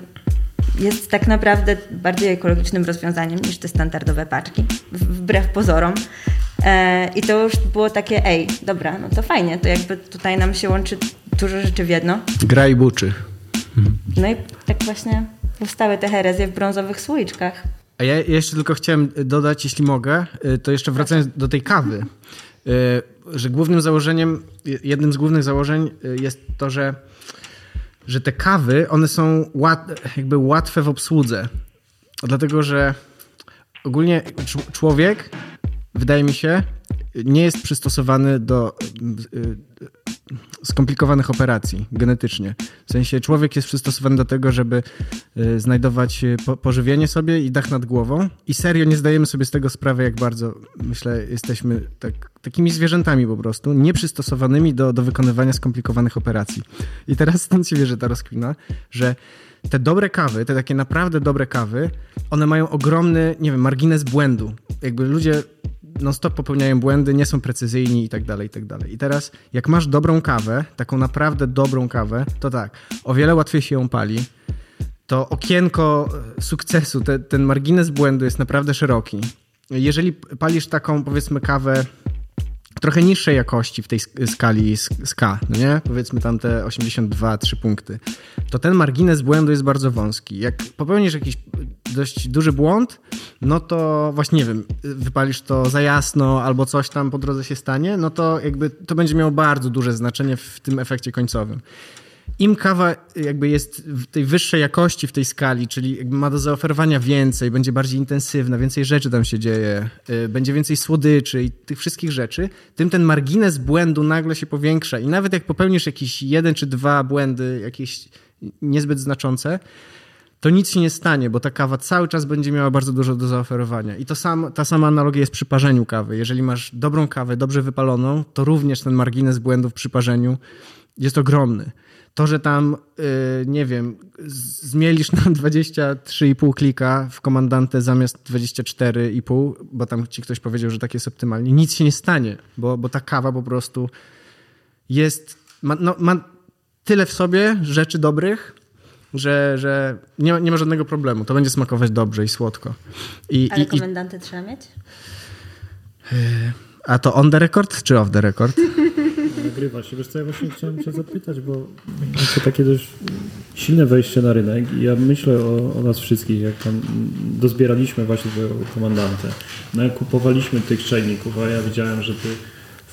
jest tak naprawdę bardziej ekologicznym rozwiązaniem niż te standardowe paczki, wbrew pozorom. E, I to już było takie, ej, dobra, no to fajnie, to jakby tutaj nam się łączy dużo rzeczy w jedno. Gra i buczy. No i tak właśnie powstały te herezje w brązowych słoiczkach. A ja jeszcze tylko chciałem dodać, jeśli mogę, y, to jeszcze wracając do tej kawy, y, że głównym założeniem, jednym z głównych założeń y, jest to, że, że te kawy, one są łat, jakby łatwe w obsłudze. Dlatego, że ogólnie człowiek wydaje mi się, nie jest przystosowany do y, skomplikowanych operacji genetycznie. W sensie człowiek jest przystosowany do tego, żeby y, znajdować y, pożywienie sobie i dach nad głową i serio nie zdajemy sobie z tego sprawy, jak bardzo, myślę, jesteśmy tak, takimi zwierzętami po prostu, nieprzystosowanymi do, do wykonywania skomplikowanych operacji. I teraz stąd się bierze ta rozkwina, że te dobre kawy, te takie naprawdę dobre kawy, one mają ogromny, nie wiem, margines błędu. Jakby ludzie non-stop popełniają błędy, nie są precyzyjni i tak dalej, i tak dalej. I teraz, jak masz dobrą kawę, taką naprawdę dobrą kawę, to tak, o wiele łatwiej się ją pali, to okienko sukcesu, te, ten margines błędu jest naprawdę szeroki. Jeżeli palisz taką, powiedzmy, kawę trochę niższej jakości w tej skali SK, no nie? Powiedzmy tam te 82, 3 punkty, to ten margines błędu jest bardzo wąski. Jak popełnisz jakiś dość duży błąd, no to właśnie nie wiem, wypalisz to za jasno albo coś tam po drodze się stanie, no to jakby to będzie miało bardzo duże znaczenie w tym efekcie końcowym im kawa jakby jest w tej wyższej jakości w tej skali, czyli ma do zaoferowania więcej, będzie bardziej intensywna, więcej rzeczy tam się dzieje, y, będzie więcej słodyczy i tych wszystkich rzeczy, tym ten margines błędu nagle się powiększa i nawet jak popełnisz jakiś jeden czy dwa błędy, jakieś niezbyt znaczące, to nic się nie stanie, bo ta kawa cały czas będzie miała bardzo dużo do zaoferowania. I to sam, ta sama analogia jest przy parzeniu kawy. Jeżeli masz dobrą kawę, dobrze wypaloną, to również ten margines błędów przy parzeniu jest ogromny. To, że tam, yy, nie wiem, zmielisz na 23,5 klika w komandantę zamiast 24,5, bo tam ci ktoś powiedział, że tak jest optymalnie, nic się nie stanie, bo, bo ta kawa po prostu jest, ma, no, ma tyle w sobie rzeczy dobrych, że, że nie, ma, nie ma żadnego problemu. To będzie smakować dobrze i słodko. I, Ale i, komendantę trzeba mieć? A to on the record czy off the record? Nagrywa się. Wiesz co, ja właśnie chciałem cię zapytać, bo to takie dość silne wejście na rynek i ja myślę o, o nas wszystkich, jak tam dozbieraliśmy właśnie do komandantę. No jak kupowaliśmy tych czajników, a ja widziałem, że ty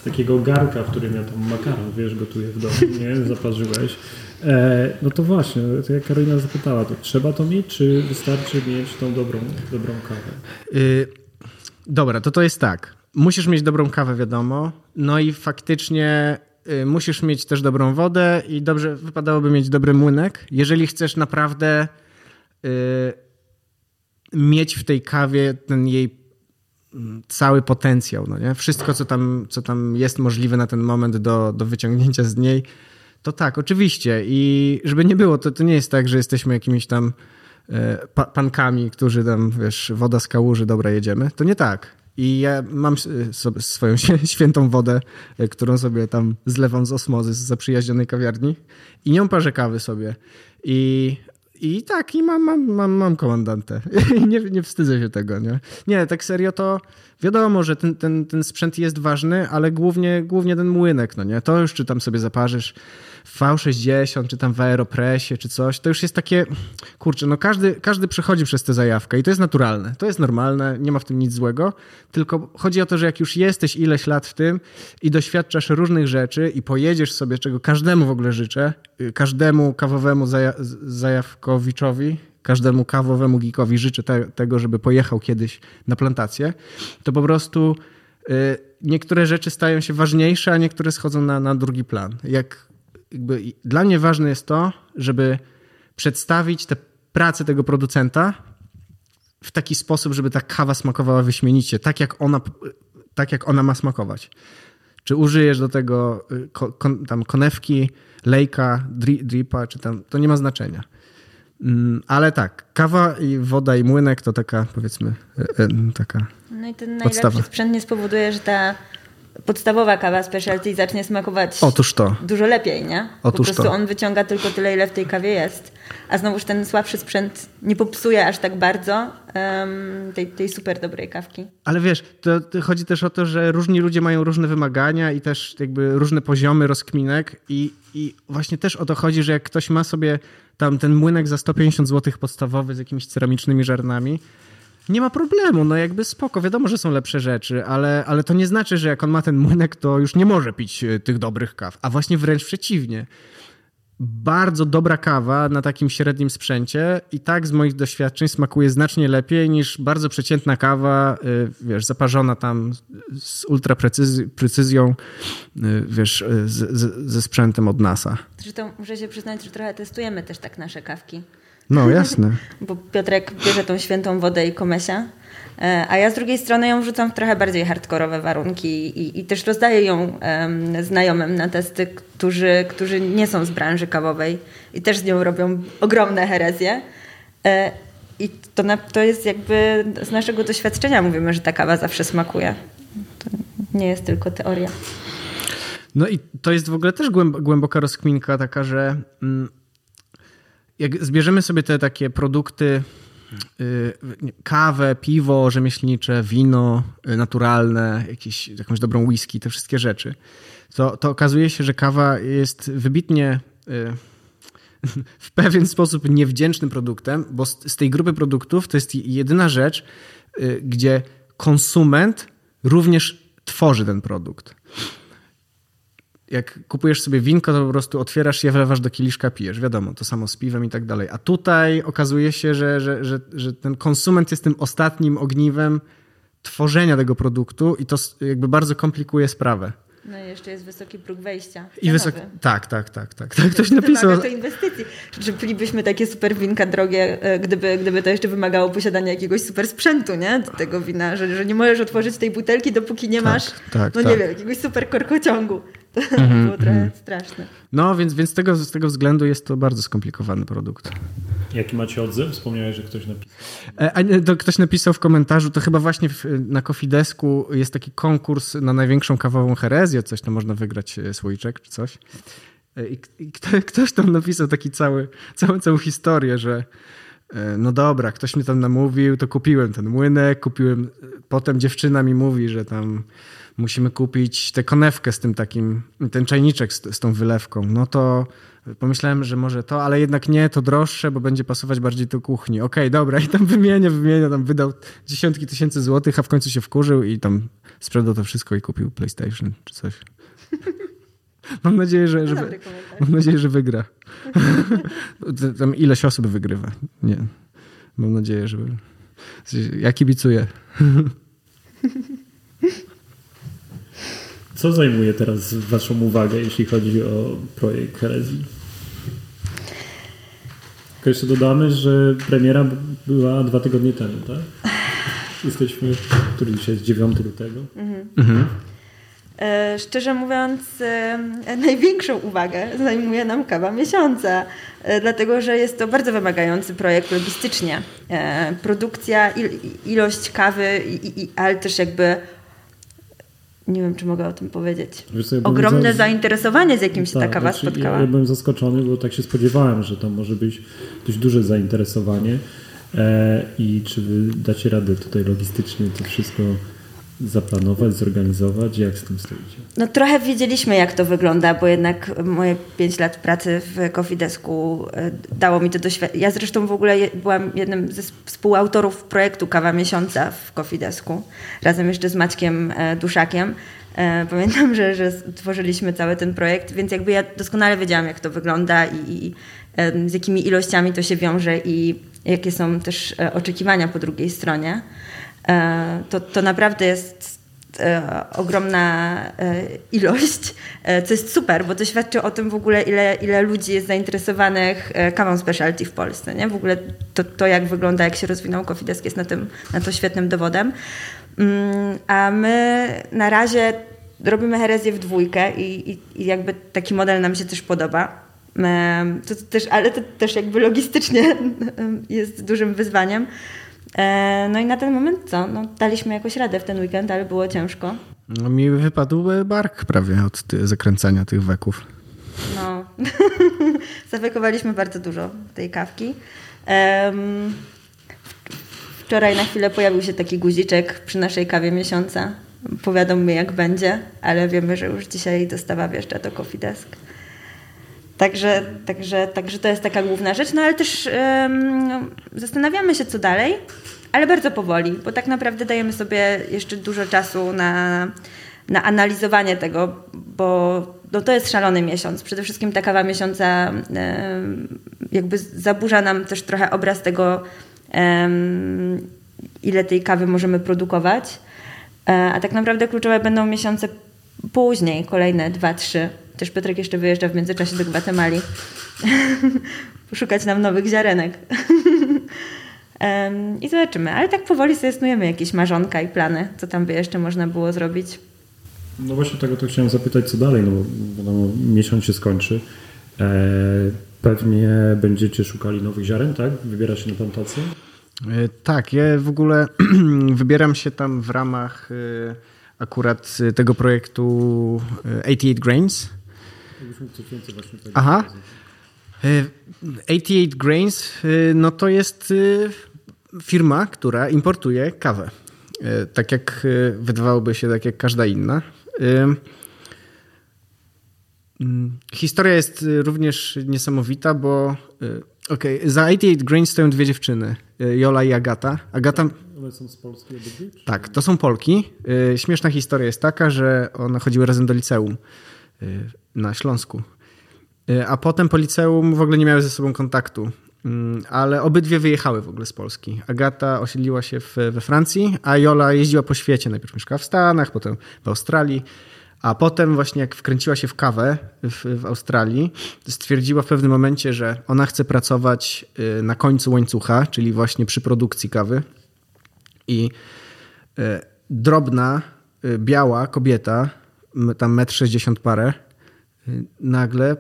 z takiego garka, w którym ja tam makaron, wiesz, gotuję w domu, nie? Zaparzyłeś. E, no to właśnie, to jak Karolina zapytała, to trzeba to mieć, czy wystarczy mieć tą dobrą, dobrą kawę? Yy, dobra, to to jest tak. Musisz mieć dobrą kawę, wiadomo. No i faktycznie y, musisz mieć też dobrą wodę i dobrze wypadałoby mieć dobry młynek. Jeżeli chcesz naprawdę y, mieć w tej kawie ten jej cały potencjał, no nie? Wszystko, co tam, co tam jest możliwe na ten moment do, do wyciągnięcia z niej, to tak, oczywiście. I żeby nie było, to, to nie jest tak, że jesteśmy jakimiś tam e, pa, pankami, którzy tam, wiesz, woda z kałuży, dobra, jedziemy. To nie tak. I ja mam swoją świętą wodę, e, którą sobie tam zlewam z osmozy z zaprzyjaźnionej kawiarni i nią parzę kawy sobie. I i tak, i mam, mam, mam, mam komandantę. I nie, nie wstydzę się tego, nie? Nie, tak serio to wiadomo, że ten, ten, ten sprzęt jest ważny, ale głównie, głównie ten młynek, no nie? To już czy tam sobie zaparzysz V60, czy tam w Aeropressie, czy coś, to już jest takie, kurczę, no każdy, każdy przechodzi przez tę zajawkę i to jest naturalne, to jest normalne, nie ma w tym nic złego, tylko chodzi o to, że jak już jesteś ileś lat w tym i doświadczasz różnych rzeczy i pojedziesz sobie, czego każdemu w ogóle życzę, y, każdemu kawowemu zaja zajawkowiczowi, każdemu kawowemu geekowi życzę te, tego, żeby pojechał kiedyś na plantację, to po prostu y, niektóre rzeczy stają się ważniejsze, a niektóre schodzą na, na drugi plan. Jak jakby dla mnie ważne jest to, żeby przedstawić tę pracę tego producenta w taki sposób, żeby ta kawa smakowała wyśmienicie, tak jak ona, tak jak ona ma smakować. Czy użyjesz do tego y, kon, tam konewki, lejka, dripa, czy tam, to nie ma znaczenia. Mm, ale tak, kawa i woda i młynek to taka, powiedzmy, y, y, taka No i ten najlepszy podstawa. sprzęt nie spowoduje, że ta podstawowa kawa specialty zacznie smakować Otóż to. dużo lepiej, nie? Otóż po prostu to. on wyciąga tylko tyle, ile w tej kawie jest. A znowuż ten słabszy sprzęt nie popsuje aż tak bardzo um, tej, tej super dobrej kawki. Ale wiesz, to, to, chodzi też o to, że różni ludzie mają różne wymagania i też jakby różne poziomy rozkminek i, i właśnie też o to chodzi, że jak ktoś ma sobie tam ten młynek za 150 zł podstawowy z jakimiś ceramicznymi żarnami, nie ma problemu, no jakby spoko, wiadomo, że są lepsze rzeczy, ale, ale to nie znaczy, że jak on ma ten młynek, to już nie może pić e, tych dobrych kaw, a właśnie wręcz przeciwnie. Bardzo dobra kawa na takim średnim sprzęcie i tak z moich doświadczeń smakuje znacznie lepiej niż bardzo przeciętna kawa, e, wiesz, zaparzona tam z ultra precyzją, e, wiesz, z, z, ze sprzętem od NASA. Zresztą muszę się przyznać, że trochę testujemy też tak nasze kawki. No, jasne. Bo Piotrek bierze tą świętą wodę i komesia, e, a ja z drugiej strony ją wrzucam w trochę bardziej hardkorowe warunki i, i też rozdaję ją um, znajomym na testy, którzy, którzy nie są z branży kawowej i też z nią robią ogromne herezje. E, I to, na, to jest jakby z naszego doświadczenia mówimy, że ta kawa zawsze smakuje. To nie jest tylko teoria. No i to jest w ogóle też głęboka rozkminka taka, że mm, jak zbierzemy sobie te takie produkty, y, kawę, piwo rzemieślnicze, wino y, naturalne, jakieś, jakąś dobrą whisky, te wszystkie rzeczy, to, to okazuje się, że kawa jest wybitnie y, w pewien sposób niewdzięcznym produktem, bo z, z tej grupy produktów to jest jedyna rzecz, gdzie konsument również tworzy ten produkt jak kupujesz sobie winko, to po prostu otwierasz je, wlewasz do kieliszka, pijesz. Wiadomo, to samo z piwem i tak dalej. A tutaj okazuje się, że, że, że, że ten konsument jest tym ostatnim ogniwem tworzenia tego produktu i to jakby bardzo komplikuje sprawę. No i jeszcze jest wysoki próg wejścia. I wysoki. Tak, tak, tak, tak. tak. Ktoś napisał. Wymaga to inwestycji. Czy pilibyśmy takie super winka drogie, e, gdyby, gdyby to jeszcze wymagało posiadania jakiegoś super sprzętu, nie? Do tego wina, że, że nie możesz otworzyć tej butelki, dopóki nie tak, masz, tak, no tak. nie wiem, jakiegoś super korkociągu. To mm-hmm, było trochę mm. straszne. No, więc, więc tego, z tego względu jest to bardzo skomplikowany produkt. Jaki macie odzew? Wspomniałeś, że ktoś napisał. E, to ktoś napisał w komentarzu, to chyba właśnie w, na Kofidesku jest taki konkurs na największą kawową herezję, coś tam można wygrać e, słoiczek czy coś. E, I, i ktoś tam napisał taki cały, całą, całą historię, że no dobra, ktoś mnie tam namówił, to kupiłem ten młynek, kupiłem, potem dziewczyna mi mówi, że tam musimy kupić tę konewkę z tym takim, ten czajniczek z, z tą wylewką. No to pomyślałem, że może to, ale jednak nie, to droższe, bo będzie pasować bardziej do kuchni. Okej, okay, dobra, i tam wymienię, wymienię, tam wydał dziesiątki tysięcy złotych, a w końcu się wkurzył i tam sprzedał to wszystko i kupił PlayStation czy coś. Mam nadzieję, że, że, mam nadzieję, że wygra. tam ileś osób wygrywa. Nie. Mam nadzieję, że. Ja kibicuję. Co zajmuje teraz Waszą uwagę, jeśli chodzi o projekt Herezji? Tylko jeszcze dodamy, że premiera była dwa tygodnie temu, tak? Jesteśmy, który dzisiaj jest 9 lutego. Mhm. Mhm. E, szczerze mówiąc, e, największą uwagę zajmuje nam kawa miesiąca, e, dlatego że jest to bardzo wymagający projekt logistycznie. Produkcja, ilość kawy, ale też jakby nie wiem, czy mogę o tym powiedzieć. Ogromne za... zainteresowanie, z jakim się tak, ta kawa znaczy, spotkała. Ja, ja byłem zaskoczony, bo tak się spodziewałem, że tam może być dość duże zainteresowanie. E, I czy wy dacie radę tutaj logistycznie to wszystko zaplanować, zorganizować? Jak z tym stoicie? No trochę wiedzieliśmy, jak to wygląda, bo jednak moje 5 lat pracy w Kofidesku e, dało mi to doświadczenie. Ja zresztą w ogóle byłam jednym ze współautorów projektu Kawa Miesiąca w Kofidesku, razem jeszcze z Maćkiem e, Duszakiem. E, pamiętam, że, że tworzyliśmy cały ten projekt, więc jakby ja doskonale wiedziałam, jak to wygląda i, i z jakimi ilościami to się wiąże i jakie są też oczekiwania po drugiej stronie. E, to, to naprawdę jest e, ogromna e, ilość, co jest super, bo to świadczy o tym w ogóle, ile, ile ludzi jest zainteresowanych kawą specialty w Polsce. Nie? W ogóle to, to, jak wygląda, jak się rozwinął Cofidesk jest na, tym, na to świetnym dowodem. Mm, a my na razie robimy herezję w dwójkę i, i, i jakby taki model nam się też podoba. To też, ale to też jakby logistycznie jest dużym wyzwaniem. E, no i na ten moment co? No, daliśmy jakoś radę w ten weekend, ale było ciężko. No, mi wypadł bark prawie od zakręcania tych weków. No, zawekowaliśmy bardzo dużo tej kawki. Um, wczoraj na chwilę pojawił się taki guziczek przy naszej kawie miesiąca. Powiadommy jak będzie, ale wiemy, że już dzisiaj dostawa wjeżdża do Coffee Desk. Także, także, także to jest taka główna rzecz, no ale też um, zastanawiamy się, co dalej, ale bardzo powoli, bo tak naprawdę dajemy sobie jeszcze dużo czasu na, na analizowanie tego, bo no to jest szalony miesiąc. Przede wszystkim ta kawa miesiąca um, jakby zaburza nam też trochę obraz tego, um, ile tej kawy możemy produkować, e, a tak naprawdę kluczowe będą miesiące później, kolejne dwa, trzy też Piotrek jeszcze wyjeżdża w międzyczasie do Gwatemali. Poszukać nam nowych ziarenek. I zobaczymy. Ale tak powoli sobie snujemy jakieś marzonka i plany, co tam by jeszcze można było zrobić. No właśnie tego to chciałem zapytać, co dalej, no bo wiadomo, miesiąc się skończy. E, pewnie będziecie szukali nowych ziaren, tak? Wybiera się na plantację? E, tak, ja w ogóle wybieram się tam w ramach e, akurat tego projektu 88 Grains, Aha. 88 e, Grains e, no to jest e, firma, która importuje kawę. Tak jak wydawałoby się, tak jak każda inna. Mm, historia jest również niesamowita, bo okay, za 88 Grains stoją dwie dziewczyny, Jola i Agata. Agata... One są z Polski obydwie? Tak, to są Polki. Śmieszna historia jest taka, że one chodziły razem do liceum na Śląsku. Y, a potem po liceum w ogóle nie miały ze sobą kontaktu. Mm, ale obydwie wyjechały w ogóle z Polski. Agata osiedliła się w, we Francji, a Jola jeździła po świecie. Najpierw mieszkała w Stanach, potem w Australii. A potem właśnie jak wkręciła się w kawę w, w, Australii, stwierdziła w pewnym momencie, że ona chce pracować y, na końcu łańcucha, czyli właśnie przy produkcji kawy. I y, drobna, biała kobieta, tam metr sześćdziesiąt parę, nagle y,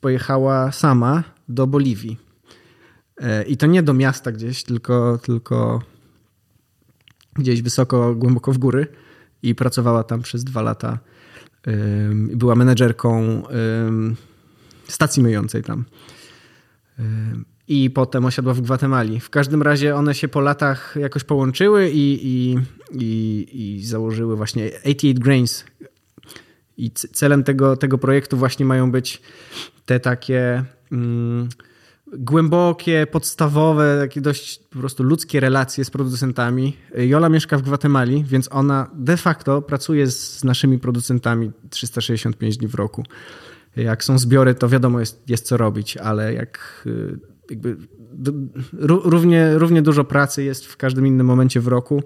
pojechała sama do Boliwii. E, I to nie do miasta gdzieś, tylko, tylko gdzieś wysoko, głęboko w góry. I pracowała tam przez dwa lata. Była menedżerką stacji myjącej tam. I potem osiadła w Gwatemali. W każdym razie one się po latach jakoś połączyły i, i, i, i założyły właśnie 88 Grains, i celem tego, tego projektu właśnie mają być te takie mm, głębokie, podstawowe, takie dość po prostu ludzkie relacje z producentami. Jola mieszka w Gwatemali, więc ona de facto pracuje z naszymi producentami 365 dni w roku. Jak są zbiory, to wiadomo jest, jest co robić, ale jak y, jakby równie, równie dużo pracy jest w każdym innym momencie w roku.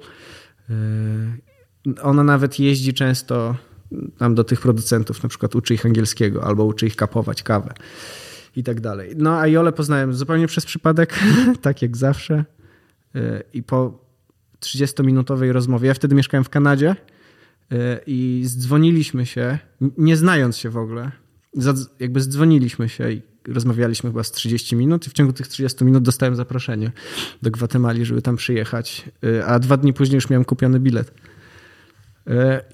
Y, ona nawet jeździ często tam do tych producentów, na przykład uczy ich angielskiego albo uczy ich kapować kawę i tak dalej. No a Jolę poznałem zupełnie przez przypadek, tak jak zawsze. Y, I po 30-minutowej rozmowie. Ja wtedy mieszkałem w Kanadzie i zdzwoniliśmy się, nie znając się w ogóle. Jakby zdzwoniliśmy się i rozmawialiśmy chyba z 30 minut i w ciągu tych 30 minut dostałem zaproszenie do Gwatemali, żeby tam przyjechać, a dwa dni później już miałem kupiony bilet.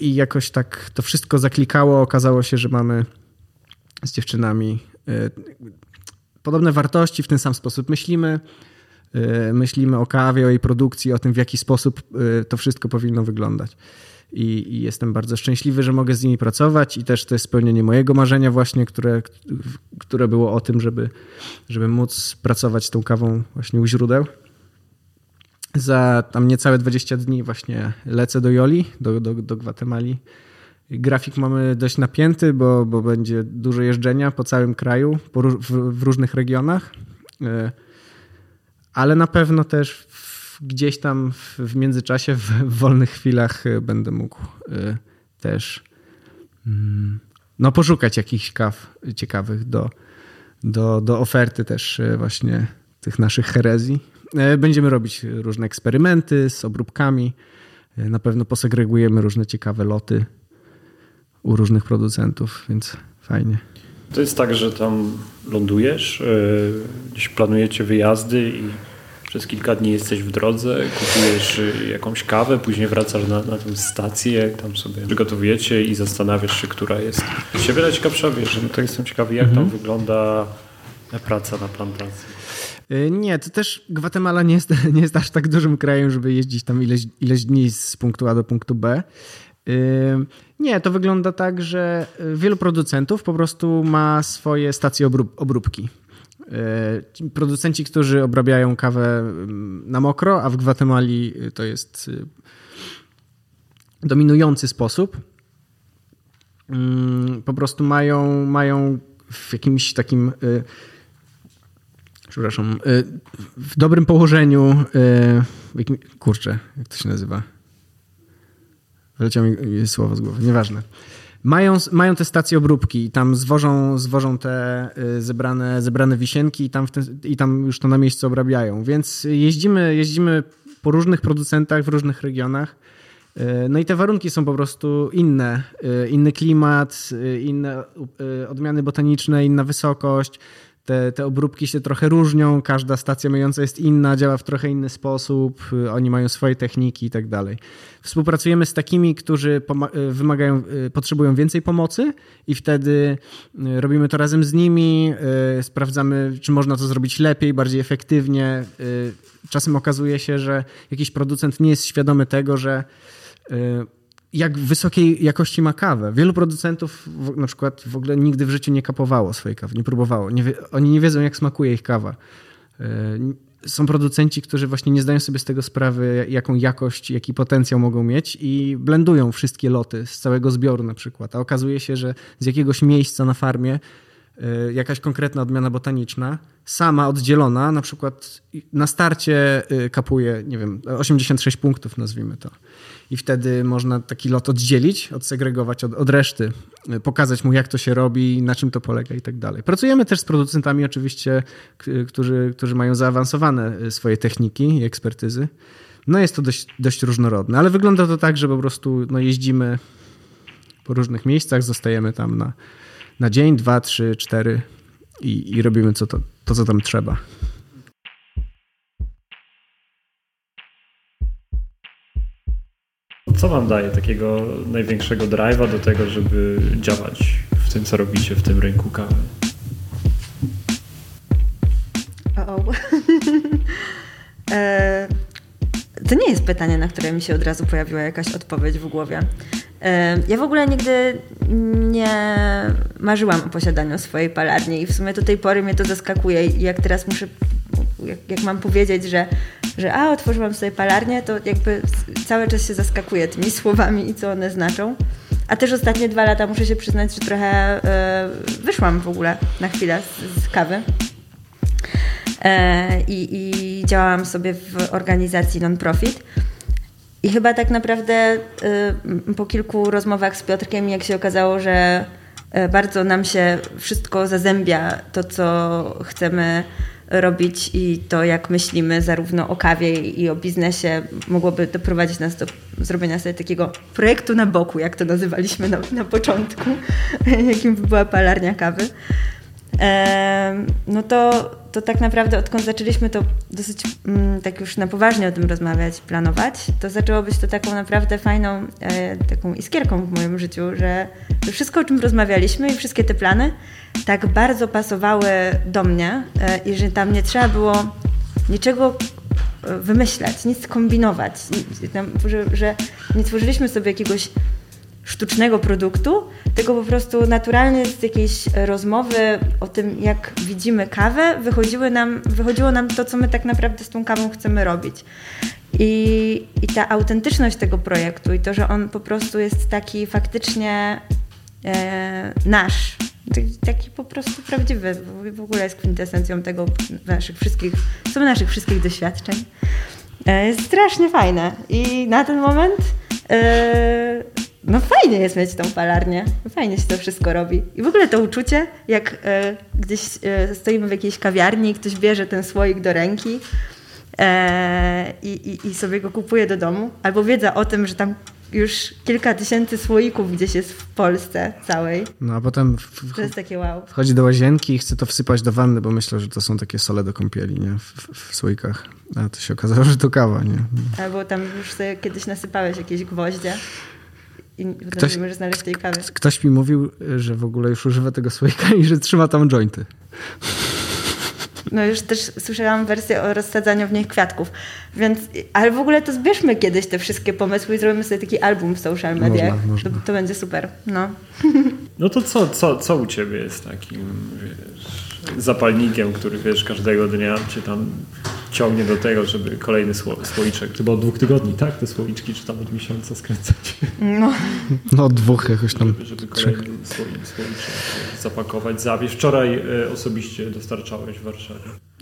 I jakoś tak to wszystko zaklikało. Okazało się, że mamy z dziewczynami podobne wartości, w ten sam sposób myślimy. Myślimy o kawie, o jej produkcji, o tym, w jaki sposób to wszystko powinno wyglądać. I, I, jestem bardzo szczęśliwy, że mogę z nimi pracować i też to jest spełnienie mojego marzenia właśnie, które, które było o tym, żeby, żeby móc pracować z tą kawą właśnie u źródeł. Za tam niecałe 20 dni właśnie lecę do Joli, do, do, do Gwatemali. Grafik mamy dość napięty, bo, bo będzie dużo jeżdżenia po całym kraju, po, w, w różnych regionach. E, ale na pewno też gdzieś tam w międzyczasie, w, wolnych chwilach e, będę mógł e, też mm, no, poszukać jakichś kaw ciekawych do, do, do oferty też właśnie tych naszych herezji. Będziemy robić różne eksperymenty z obróbkami. Na pewno posegregujemy różne ciekawe loty u różnych producentów, więc fajnie. To jest tak, że tam lądujesz, yy, gdzieś planujecie wyjazdy i przez kilka dni jesteś w drodze, kupujesz jakąś kawę, później wracasz na, na tę stację, tam sobie przygotowujecie i zastanawiasz się, która jest siebie najciekawsza, wiesz, no to jestem ciekawy, jak mhm. tam wygląda praca na plantacji. Y, nie, to też Gwatemala nie jest, nie jest aż tak dużym krajem, żeby jeździć tam ileś, ileś dni z punktu A do punktu B. Nie, to wygląda tak, że wielu producentów po prostu ma swoje stacje obrób obróbki. Producenci, którzy obrabiają kawę na mokro, a w Gwatemali to jest dominujący sposób, po prostu mają, mają w jakimś takim przepraszam, y, w dobrym położeniu, kurczę, jak to się nazywa? Wyleciało mi słowo z głowy, nieważne. Mają, mają te stacje obróbki i tam zwożą, zwożą te y, zebrane, zebrane wisienki i tam, i tam już to na miejscu obrabiają. Więc jeździmy, jeździmy po różnych producentach w różnych regionach. Y, no i te warunki są po prostu inne. Y, inny klimat, inne odmiany botaniczne, inna wysokość te, te obróbki się trochę różnią, każda stacja myjąca jest inna, działa w trochę inny sposób, y, oni mają swoje techniki i tak dalej. Współpracujemy z takimi, którzy y, wymagają, y, potrzebują więcej pomocy i wtedy robimy to razem z nimi, sprawdzamy, czy można to zrobić lepiej, bardziej efektywnie. Czasem okazuje się, że jakiś producent nie jest świadomy tego, że jak wysokiej jakości ma kawę. Wielu producentów na przykład w ogóle nigdy w życiu nie kapowało swojej kawy, nie próbowało. Nie oni nie wiedzą, jak smakuje ich kawa. E, są producenci, którzy właśnie nie zdają sobie z tego sprawy, jaką jakość, jaki potencjał mogą mieć i blendują wszystkie loty z całego zbioru na przykład. A okazuje się, że z jakiegoś miejsca na farmie e, jakaś konkretna odmiana botaniczna, sama oddzielona, na przykład na starcie e, kapuje, nie wiem, 86 punktów, nazwijmy to i wtedy można taki lot oddzielić, odsegregować od, od reszty, pokazać mu, jak to się robi, na czym to polega i tak dalej. Pracujemy też z producentami oczywiście, którzy, którzy mają zaawansowane y, swoje techniki i ekspertyzy. No jest to dość, dość różnorodne, ale wygląda to tak, że po prostu no, jeździmy po różnych miejscach, zostajemy tam na, na dzień, dwa, trzy, cztery i, i robimy co to, to, co tam trzeba. Co wam daje takiego największego drive'a do tego, żeby działać w tym, co robicie w tym rynku kawy? O, e, to nie jest pytanie, na które mi się od razu pojawiła jakaś odpowiedź w głowie. E, ja w ogóle nigdy nie marzyłam o posiadaniu swojej palarni i w sumie do tej pory mnie to zaskakuje jak teraz muszę, jak, jak mam powiedzieć, że że a, otworzyłam sobie palarnię, to jakby cały czas się zaskakuje tymi słowami i co one znaczą. A też ostatnie dwa lata muszę się przyznać, że trochę y, wyszłam w ogóle na chwilę z, z kawy. E, I, działałam sobie w organizacji non-profit. I chyba tak naprawdę y, po kilku rozmowach z Piotrkiem, jak się okazało, że bardzo nam się wszystko zazębia, to co chcemy robić i to, jak myślimy zarówno o kawie i o biznesie, mogłoby doprowadzić nas do zrobienia sobie takiego projektu na boku, jak to nazywaliśmy na, na początku, jakim by była palarnia kawy. No to, to tak naprawdę odkąd zaczęliśmy to dosyć mm, tak już na poważnie o tym rozmawiać, planować, to zaczęło być to taką naprawdę fajną e, taką iskierką w moim życiu, że wszystko o czym rozmawialiśmy i wszystkie te plany tak bardzo pasowały do mnie e, i że tam nie trzeba było niczego e, wymyślać, nic kombinować, że, że nie tworzyliśmy sobie jakiegoś sztucznego produktu, tylko po prostu naturalnie z jakiejś rozmowy o tym, jak widzimy kawę, wychodziły nam, wychodziło nam to, co my tak naprawdę z tą kawą chcemy robić. I, I ta autentyczność tego projektu i to, że on po prostu jest taki faktycznie e, nasz, taki po prostu prawdziwy, w ogóle jest kwintesencją tego naszych wszystkich, są naszych wszystkich doświadczeń. E, jest strasznie fajne i na ten moment e, no fajnie jest mieć tą palarnię, fajnie się to wszystko robi. I w ogóle to uczucie, jak e, gdzieś e, stoimy w jakiejś kawiarni i ktoś bierze ten słoik do ręki e, i, i, i, sobie go kupuje do domu, albo wiedza o tym, że tam już kilka tysięcy słoików gdzieś jest w Polsce całej. No a potem w, to jest takie wow. wchodzi do łazienki i chce to wsypać do wanny, bo myślę, że to są takie sole do kąpieli nie? W, w, w słoikach. A to się okazało, że to kawa. Nie? Albo tam już sobie kiedyś nasypałeś jakieś gwoździe i ktoś, nie możesz znaleźć tej kawy. Ktoś mi mówił, że w ogóle już używa tego słoika i że trzyma tam jointy. No już też słyszałam wersję o rozsadzaniu w nich kwiatków. Więc, ale w ogóle to zbierzmy kiedyś te wszystkie pomysły i zrobimy sobie taki album w social mediach. Można, można. To, to, będzie super. No, no to co, co, co u ciebie jest takim wiesz, zapalnikiem, który wiesz każdego dnia, czy tam ciągnie do tego, żeby kolejny sło, słoiczek, chyba od dwóch tygodni, tak? Te słoiczki, czy tam od miesiąca skręcać. No, no od dwóch jakoś tam. Żeby, żeby kolejny słoiczek zapakować, zawieźć. Wczoraj e, osobiście dostarczałeś w Warszawie.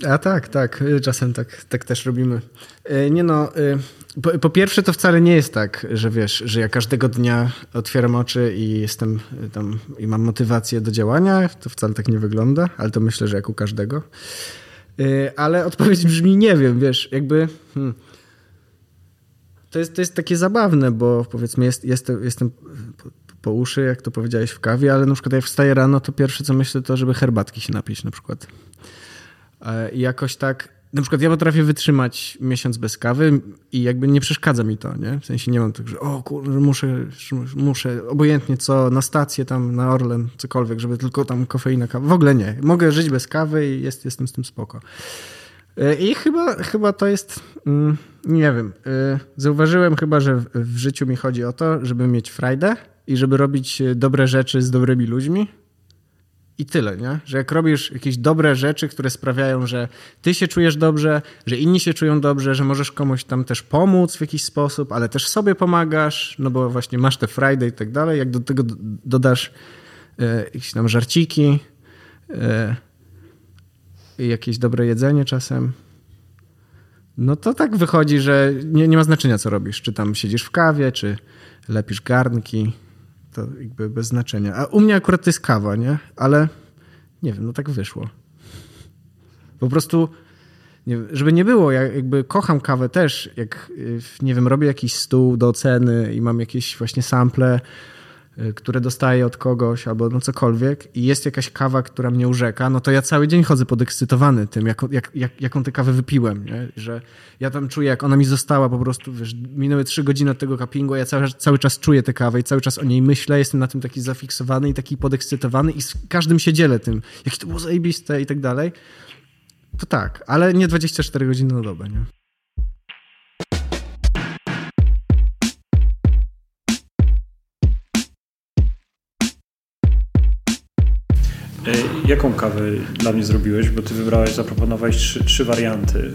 A tak, tak. Czasem tak, tak też robimy. E, nie no, e, po, po, pierwsze to wcale nie jest tak, że wiesz, że ja każdego dnia otwieram oczy i jestem tam i mam motywację do działania. To wcale tak nie wygląda, ale to myślę, że jak u każdego. Y, ale odpowiedź brzmi nie wiem, wiesz, jakby... Hmm. To, jest, to jest takie zabawne, bo powiedzmy jest, jest, jestem po, po, uszy, jak to powiedziałeś, w kawie, ale na przykład jak wstaję rano, to pierwsze co myślę to, żeby herbatki się napić na przykład. E, I jakoś tak na przykład ja potrafię wytrzymać miesiąc bez kawy i jakby nie przeszkadza mi to, nie? W sensie nie mam tak, że o kurde, muszę, muszę obojętnie co, na stację tam, na Orlen, cokolwiek, żeby tylko tam kofeina, kawa. W ogóle nie. Mogę żyć bez kawy i jest, jestem z tym spoko. E, I chyba, chyba to jest, mm, nie wiem, e, zauważyłem chyba, że w życiu mi chodzi o to, żeby mieć frajdę i żeby robić dobre rzeczy z dobrymi ludźmi i tyle, nie? Że jak robisz jakieś dobre rzeczy, które sprawiają, że ty się czujesz dobrze, że inni się czują dobrze, że możesz komuś tam też pomóc w jakiś sposób, ale też sobie pomagasz, no bo właśnie masz te Friday i tak dalej, jak do tego dodasz e, jakieś tam żarciki e, jakieś dobre jedzenie czasem, no to tak wychodzi, że nie, nie ma znaczenia, co robisz. Czy tam siedzisz w kawie, czy lepisz garnki, to jakby bez znaczenia. A u mnie akurat to jest kawa, nie? Ale nie wiem, no tak wyszło. Po prostu, nie, żeby nie było, ja jakby kocham kawę też, jak, nie wiem, robię jakiś stół do oceny i mam jakieś właśnie sample, Y, które dostaję od kogoś albo no cokolwiek i jest jakaś kawa, która mnie urzeka, no to ja cały dzień chodzę podekscytowany tym, jak, jak, jak, jaką tę kawę wypiłem, nie? że ja tam czuję, jak ona mi została po prostu, wiesz, minęły trzy godziny od tego cuppingu, a ja cały, cały czas czuję tę kawę i cały czas o niej myślę, jestem na tym taki zafiksowany i taki podekscytowany i z każdym się dzielę tym, jakie to było zajebiste i tak dalej. To tak, ale nie 24 godziny na dobę, nie? Jaką kawę dla mnie zrobiłeś? Bo ty wybrałeś, zaproponowałeś trzy, trzy warianty.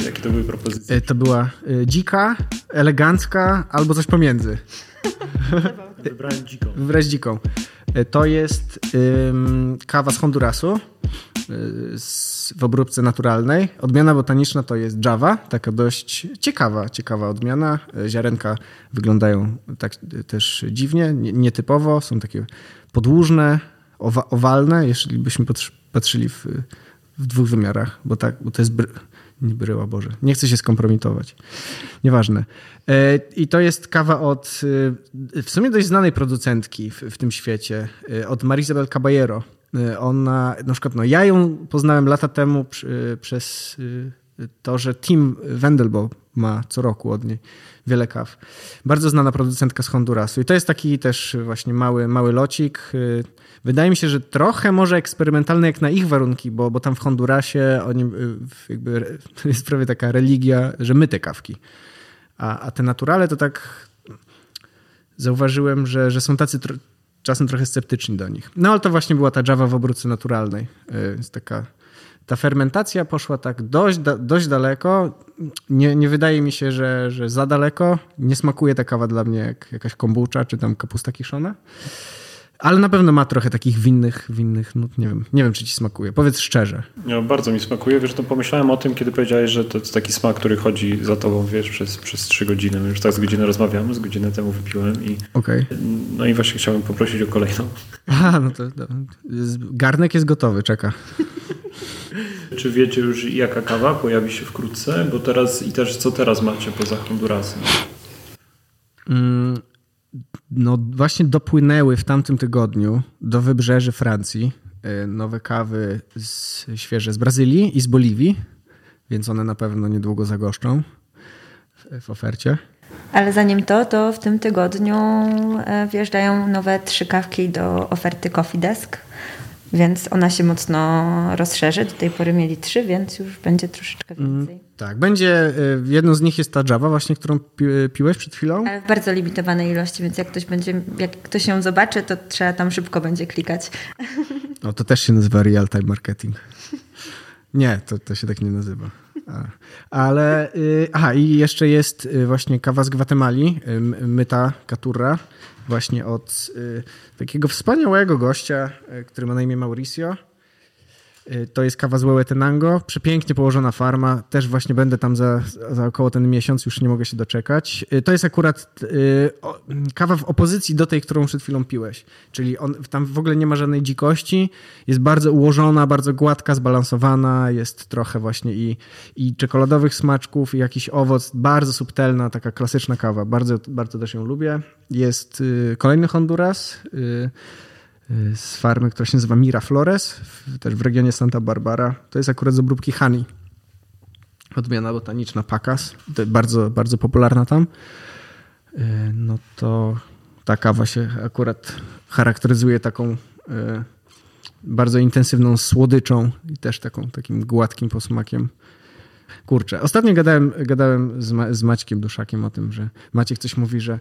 E, jakie to były propozycje? E, to była dzika, elegancka albo coś pomiędzy. Wybrałem dziką. Wybrałeś dziką. To jest ym, kawa z Hondurasu z, w obróbce naturalnej. Odmiana botaniczna to jest Java, taka dość ciekawa, ciekawa odmiana. Ziarenka wyglądają tak też dziwnie, nietypowo, są takie podłużne, owa, owalne, jeśli byśmy patrzyli w w dwóch wymiarach, bo tak, bo to jest bry... nie bryła, Boże. Nie chcę się skompromitować. Nieważne. E, I to jest kawa od e, w sumie dość znanej producentki w, w tym świecie, e, od Marisabel Caballero. Ona, na przykład, no ja ją poznałem lata temu przy, przez to, że Tim Wendelbo ma co roku od niej wiele kaw. Bardzo znana producentka z Hondurasu. I to jest taki też właśnie mały, mały locik. Wydaje mi się, że trochę może eksperymentalny jak na ich warunki, bo, bo tam w Hondurasie oni, jakby, jest prawie taka religia, że my te kawki. A, a te naturale to tak zauważyłem, że, że są tacy czasem trochę sceptyczni do nich. No ale to właśnie była ta Java w obróbce naturalnej. Jest taka, ta fermentacja poszła tak dość, dość daleko. Nie, nie wydaje mi się, że, że za daleko. Nie smakuje ta kawa dla mnie jak jakaś kombucha czy tam kapusta kiszona. Ale na pewno ma trochę takich winnych, winnych nut. Nie wiem, nie wiem, czy ci smakuje. Powiedz szczerze. No, bardzo mi smakuje. Wiesz, to pomyślałem o tym, kiedy powiedziałeś, że to jest taki smak, który chodzi za tobą, wiesz, przez, przez trzy godziny. My już tak z godziny rozmawiamy, z godzinę temu wypiłem i okay. no i właśnie chciałem poprosić o kolejną. Aha, no to, to garnek jest gotowy, czeka. Czy wiecie już jaka kawa pojawi się wkrótce? Bo teraz i też co teraz macie poza Hondurasem? Mm, no właśnie dopłynęły w tamtym tygodniu do wybrzeży Francji e, nowe kawy z, świeże z Brazylii i z Boliwii, więc one na pewno niedługo zagoszczą w, w ofercie. Ale zanim to, to w tym tygodniu e, wjeżdżają nowe trzy kawki do oferty Coffee Desk więc ona się mocno rozszerzy. Do tej pory mieli trzy, więc już będzie troszeczkę mm, więcej. Mm, tak, będzie, y, jedną z nich jest ta Java właśnie, którą pi piłeś przed chwilą. W bardzo limitowanej ilości, więc jak ktoś będzie, jak ktoś ją zobaczy, to trzeba tam szybko będzie klikać. No to też się nazywa real time marketing. Nie, to, to się tak nie nazywa. A, ale, yy, aha, i jeszcze jest y, właśnie kawa z Gwatemali, y, myta Katura, właśnie od y, takiego wspaniałego gościa, y, który ma na imię Mauricio. Y, to jest kawa z Łełetenango, przepięknie położona farma. Też właśnie będę tam za, za około ten miesiąc, już nie mogę się doczekać. To jest akurat kawa w opozycji do tej, którą przed chwilą piłeś. Czyli on, tam w ogóle nie ma żadnej dzikości. Jest bardzo ułożona, bardzo gładka, zbalansowana. Jest trochę właśnie i, i czekoladowych smaczków, i jakiś owoc. Bardzo subtelna, taka klasyczna kawa. Bardzo, bardzo też ją lubię. Jest kolejny Honduras Y, z farmy, która się nazywa Miraflores, też w regionie Santa Barbara. To jest akurat z obróbki Honey. Odmiana botaniczna Pacas, bardzo, bardzo popularna tam. Y, no to ta kawa się akurat charakteryzuje taką y, bardzo intensywną słodyczą i też taką, takim gładkim posmakiem. Kurczę, ostatnio gadałem, gadałem z, Ma z Maćkiem Duszakiem o tym, że Maciek coś mówi, że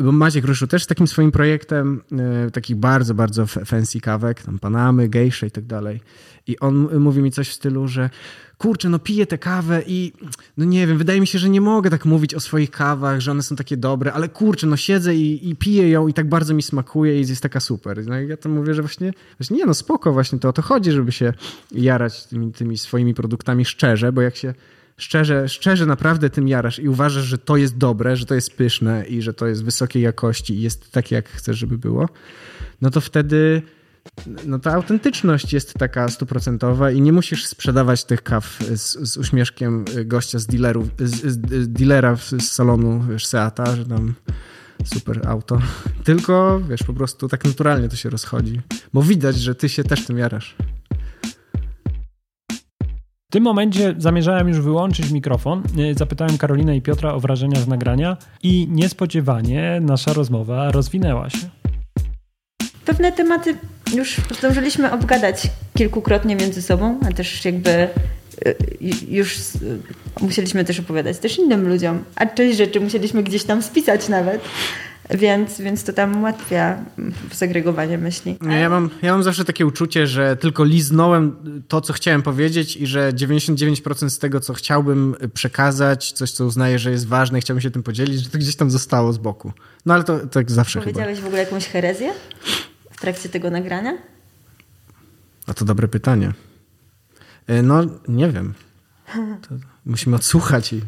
bo Maciek ruszył też z takim swoim projektem e, takich bardzo, bardzo fancy kawek, tam Panamy, gejsze i tak dalej. I on mówi mi coś w stylu, że kurczę, no piję tę kawę i no nie wiem, wydaje mi się, że nie mogę tak mówić o swoich kawach, że one są takie dobre, ale kurczę, no siedzę i, i piję ją i tak bardzo mi smakuje i jest taka super. No i ja to mówię, że właśnie, właśnie nie no spoko, właśnie to o to chodzi, żeby się jarać tymi, tymi swoimi produktami szczerze, bo jak się szczerze, szczerze naprawdę tym jarasz i uważasz, że to jest dobre, że to jest pyszne i że to jest wysokiej jakości i jest takie, jak chcesz, żeby było, no to wtedy no ta autentyczność jest taka stuprocentowa i nie musisz sprzedawać tych kaw z, z uśmieszkiem gościa z, dealerów, z, z dealera z salonu wiesz, Seata, że tam super auto, tylko wiesz, po prostu tak naturalnie to się rozchodzi, bo widać, że ty się też tym jarasz. W tym momencie zamierzałem już wyłączyć mikrofon. E, zapytałem Karolinę i Piotra o wrażenia z nagrania i niespodziewanie nasza rozmowa rozwinęła się. Pewne tematy już zdążyliśmy obgadać kilkukrotnie między sobą, a też jakby e, już musieliśmy też opowiadać też innym ludziom, a część rzeczy musieliśmy gdzieś tam spisać nawet. Więc, więc to tam ułatwia segregowanie myśli. Ja mam, ja mam zawsze takie uczucie, że tylko liznąłem to, co chciałem powiedzieć i że 99% z tego, co chciałbym przekazać, coś, co uznaję, że jest ważne i chciałbym się tym podzielić, że to gdzieś tam zostało z boku. No ale to tak zawsze Powiedziałeś chyba. w ogóle jakąś herezję w trakcie tego nagrania? A to dobre pytanie. E, no, nie wiem. To musimy odsłuchać i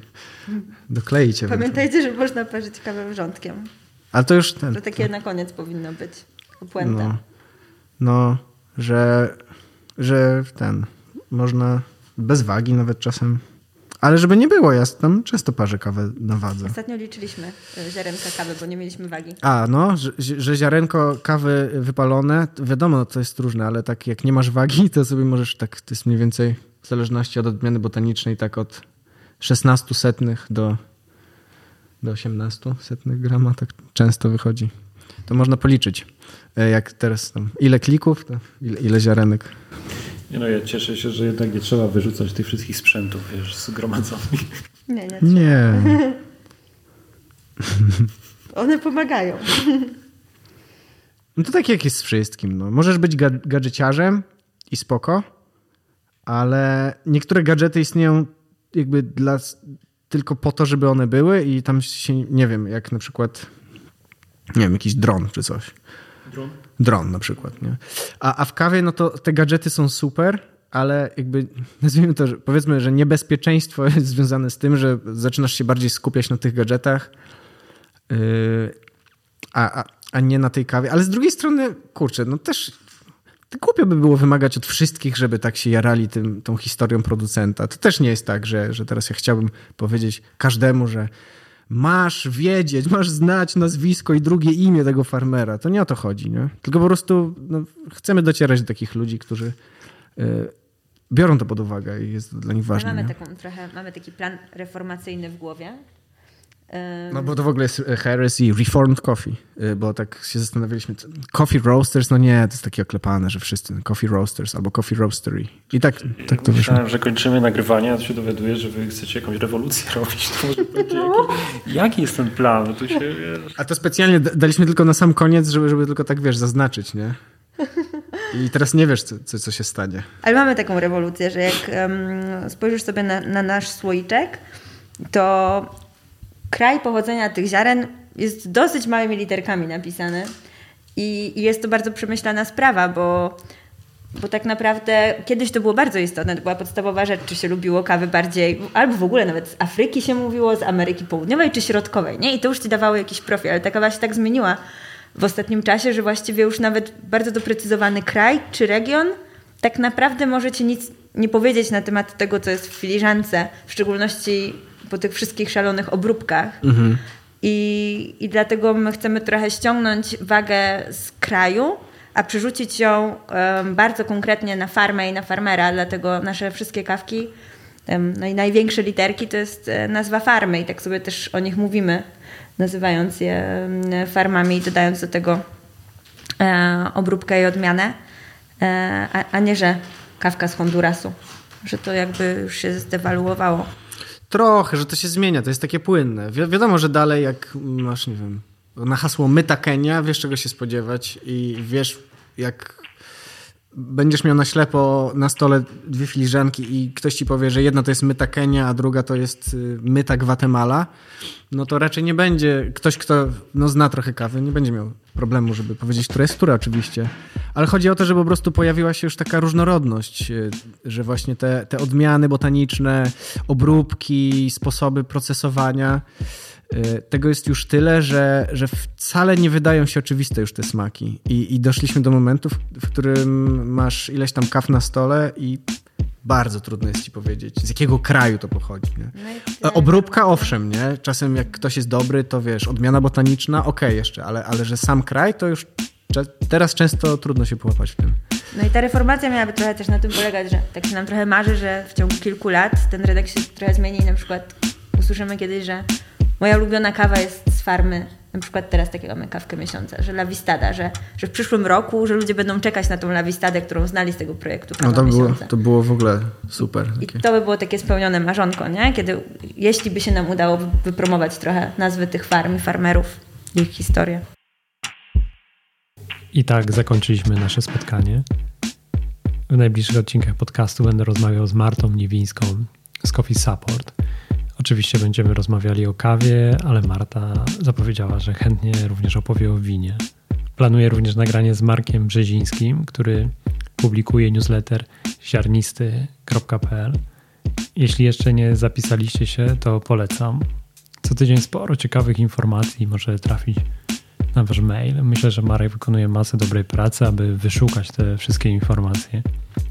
dokleić. Pamiętajcie, że można parzyć kawę wrzątkiem. Ale to już ten. To takie na koniec powinno być. Puenta. No, no że, że ten. można bez wagi nawet czasem. Ale żeby nie było, ja tam często parzę kawę na wadze. Ostatnio liczyliśmy e, ziarenka kawy, bo nie mieliśmy wagi. A, no, że, że ziarenko kawy wypalone, wiadomo, to jest różne, ale tak jak nie masz wagi, to sobie możesz tak, to jest mniej więcej w zależności od odmiany botanicznej, tak od 16 setnych do, do 18 setnych grama, tak często wychodzi. To można policzyć, e, jak teraz tam, ile klików, to ile, ile ziarenek. Nie no, ja cieszę się, że jednak nie trzeba wyrzucać tych wszystkich sprzętów, wiesz, zgromadzonych. Nie, nie. Nie. One pomagają. No to tak jak jest z wszystkim. No. Możesz być ga gadżeciarzem i spoko, ale niektóre gadżety istnieją jakby dla, tylko po to, żeby one były i tam się, nie wiem, jak na przykład nie wiem, jakiś dron czy coś. Dron? Dron na przykład, nie? A, a w kawie, no to te gadżety są super, ale jakby nazwijmy to, że powiedzmy, że niebezpieczeństwo jest związane z tym, że zaczynasz się bardziej skupiać na tych gadżetach, yy, a, a, a nie na tej kawie. Ale z drugiej strony, kurczę, no też głupio by było wymagać od wszystkich, żeby tak się jarali tym, tą historią producenta. To też nie jest tak, że, że teraz ja chciałbym powiedzieć każdemu, że masz wiedzieć, masz znać nazwisko i drugie imię tego farmera. To nie o to chodzi, nie? Tylko po prostu no, chcemy docierać do takich ludzi, którzy y, biorą to pod uwagę i jest to dla nich ważne. mamy, taką, trochę, mamy taki plan reformacyjny w głowie. No bo to w ogóle jest heresy reformed coffee, y, bo tak się zastanawialiśmy, co- coffee roasters, no nie, to jest takie oklepane, że wszyscy coffee roasters albo coffee roastery. I tak, tak to wyszło. Myślałem, że kończymy nagrywanie, a tu się dowiaduję, że wy chcecie jakąś rewolucję robić. To może będzie jaki, jaki jest ten plan? Tu się, wiesz... A to specjalnie da- daliśmy tylko na sam koniec, żeby, żeby tylko tak, wiesz, zaznaczyć, nie? I teraz nie wiesz, co, co, co się stanie. Ale mamy taką rewolucję, że jak em, spojrzysz sobie na, na nasz słoiczek, to kraj pochodzenia tych ziaren jest dosyć małymi literkami napisany. I, I jest to bardzo przemyślana sprawa, bo, bo tak naprawdę kiedyś to było bardzo istotne. To była podstawowa rzecz, czy się lubiło kawy bardziej, albo w ogóle nawet z Afryki się mówiło, z Ameryki Południowej czy Środkowej. Nie? I to już ci dawało jakiś profil, ale ta kawa się tak zmieniła w ostatnim czasie, że właściwie już nawet bardzo doprecyzowany kraj czy region tak naprawdę może ci nic nie powiedzieć na temat tego, co jest w filiżance, w szczególności po tych wszystkich szalonych obróbkach. I, I dlatego my chcemy trochę ściągnąć wagę z kraju, a przerzucić ją em, bardzo konkretnie na farmę i na farmera. Dlatego nasze wszystkie kawki, em, no i największe literki to jest e, nazwa farmy i tak sobie też o nich mówimy, nazywając je farmami i dodając do tego e, obróbkę i odmianę, e, a, a nie, że kawka z Hondurasu. Że to jakby już się zdewaluowało. Trochę, że to się zmienia, to jest takie płynne. Wi wiadomo, że dalej jak masz, nie wiem, na hasło myta Kenia, wiesz czego się spodziewać i wiesz jak będziesz miał na ślepo na stole dwie filiżanki i ktoś ci powie, że jedna to jest myta Kenia, a druga to jest y, myta Gwatemala, no to raczej nie będzie, ktoś kto no, zna trochę kawy, nie będzie miał problemu, żeby powiedzieć, która jest która oczywiście. Ale chodzi o to, że po prostu pojawiła się już taka różnorodność, y, że właśnie te, te odmiany botaniczne, obróbki, sposoby procesowania, y, tego jest już tyle, że, że wcale nie wydają się oczywiste już te smaki. I, I doszliśmy do momentu, w, którym masz ileś tam kaw na stole i bardzo trudno jest ci powiedzieć, z jakiego kraju to pochodzi. Nie? No E, tyle. Obróbka owszem, nie? Czasem jak ktoś jest dobry, to wiesz, odmiana botaniczna, okej jeszcze, ale, ale że sam kraj, to już teraz często trudno się połapać w tym. No i ta reformacja miałaby trochę też na tym polegać, że tak się nam trochę marzy, że w ciągu kilku lat ten rynek się trochę zmieni i na przykład usłyszymy kiedyś, że moja ulubiona kawa jest z farmy, na przykład teraz takiego mamy kawkę miesiąca, że Lavistada, że, że w przyszłym roku, że ludzie będą czekać na tą Lavistadę, którą znali z tego projektu No to było, to było w ogóle super. I Takie. to by było takie spełnione marzonko, nie? Kiedy, jeśli by się nam udało wypromować trochę nazwy tych farm i farmerów, ich historię. I tak zakończyliśmy nasze spotkanie. W najbliższych odcinkach podcastu będę rozmawiał z Martą Niewińską z Coffee Support. Oczywiście będziemy rozmawiali o kawie, ale Marta zapowiedziała, że chętnie również opowie o winie. Planuję również nagranie z Markiem Brzezińskim, który publikuje newsletter ziarnisty.pl. Jeśli jeszcze nie zapisaliście się, to polecam. Co tydzień sporo ciekawych informacji może trafić na wasz mail. Myślę, że Marek wykonuje masę dobrej pracy, aby wyszukać te wszystkie informacje.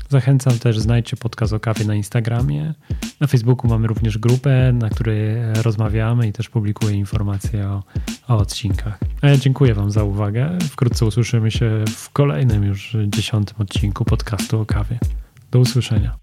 Zachęcam też, znajdźcie podcast o kawie na Instagramie. Na Facebooku mamy również grupę, na której rozmawiamy i też publikuję informacje o, o odcinkach. A ja dziękuję Wam za uwagę. Wkrótce usłyszymy się w kolejnym już dziesiątym odcinku podcastu o kawie. Do usłyszenia.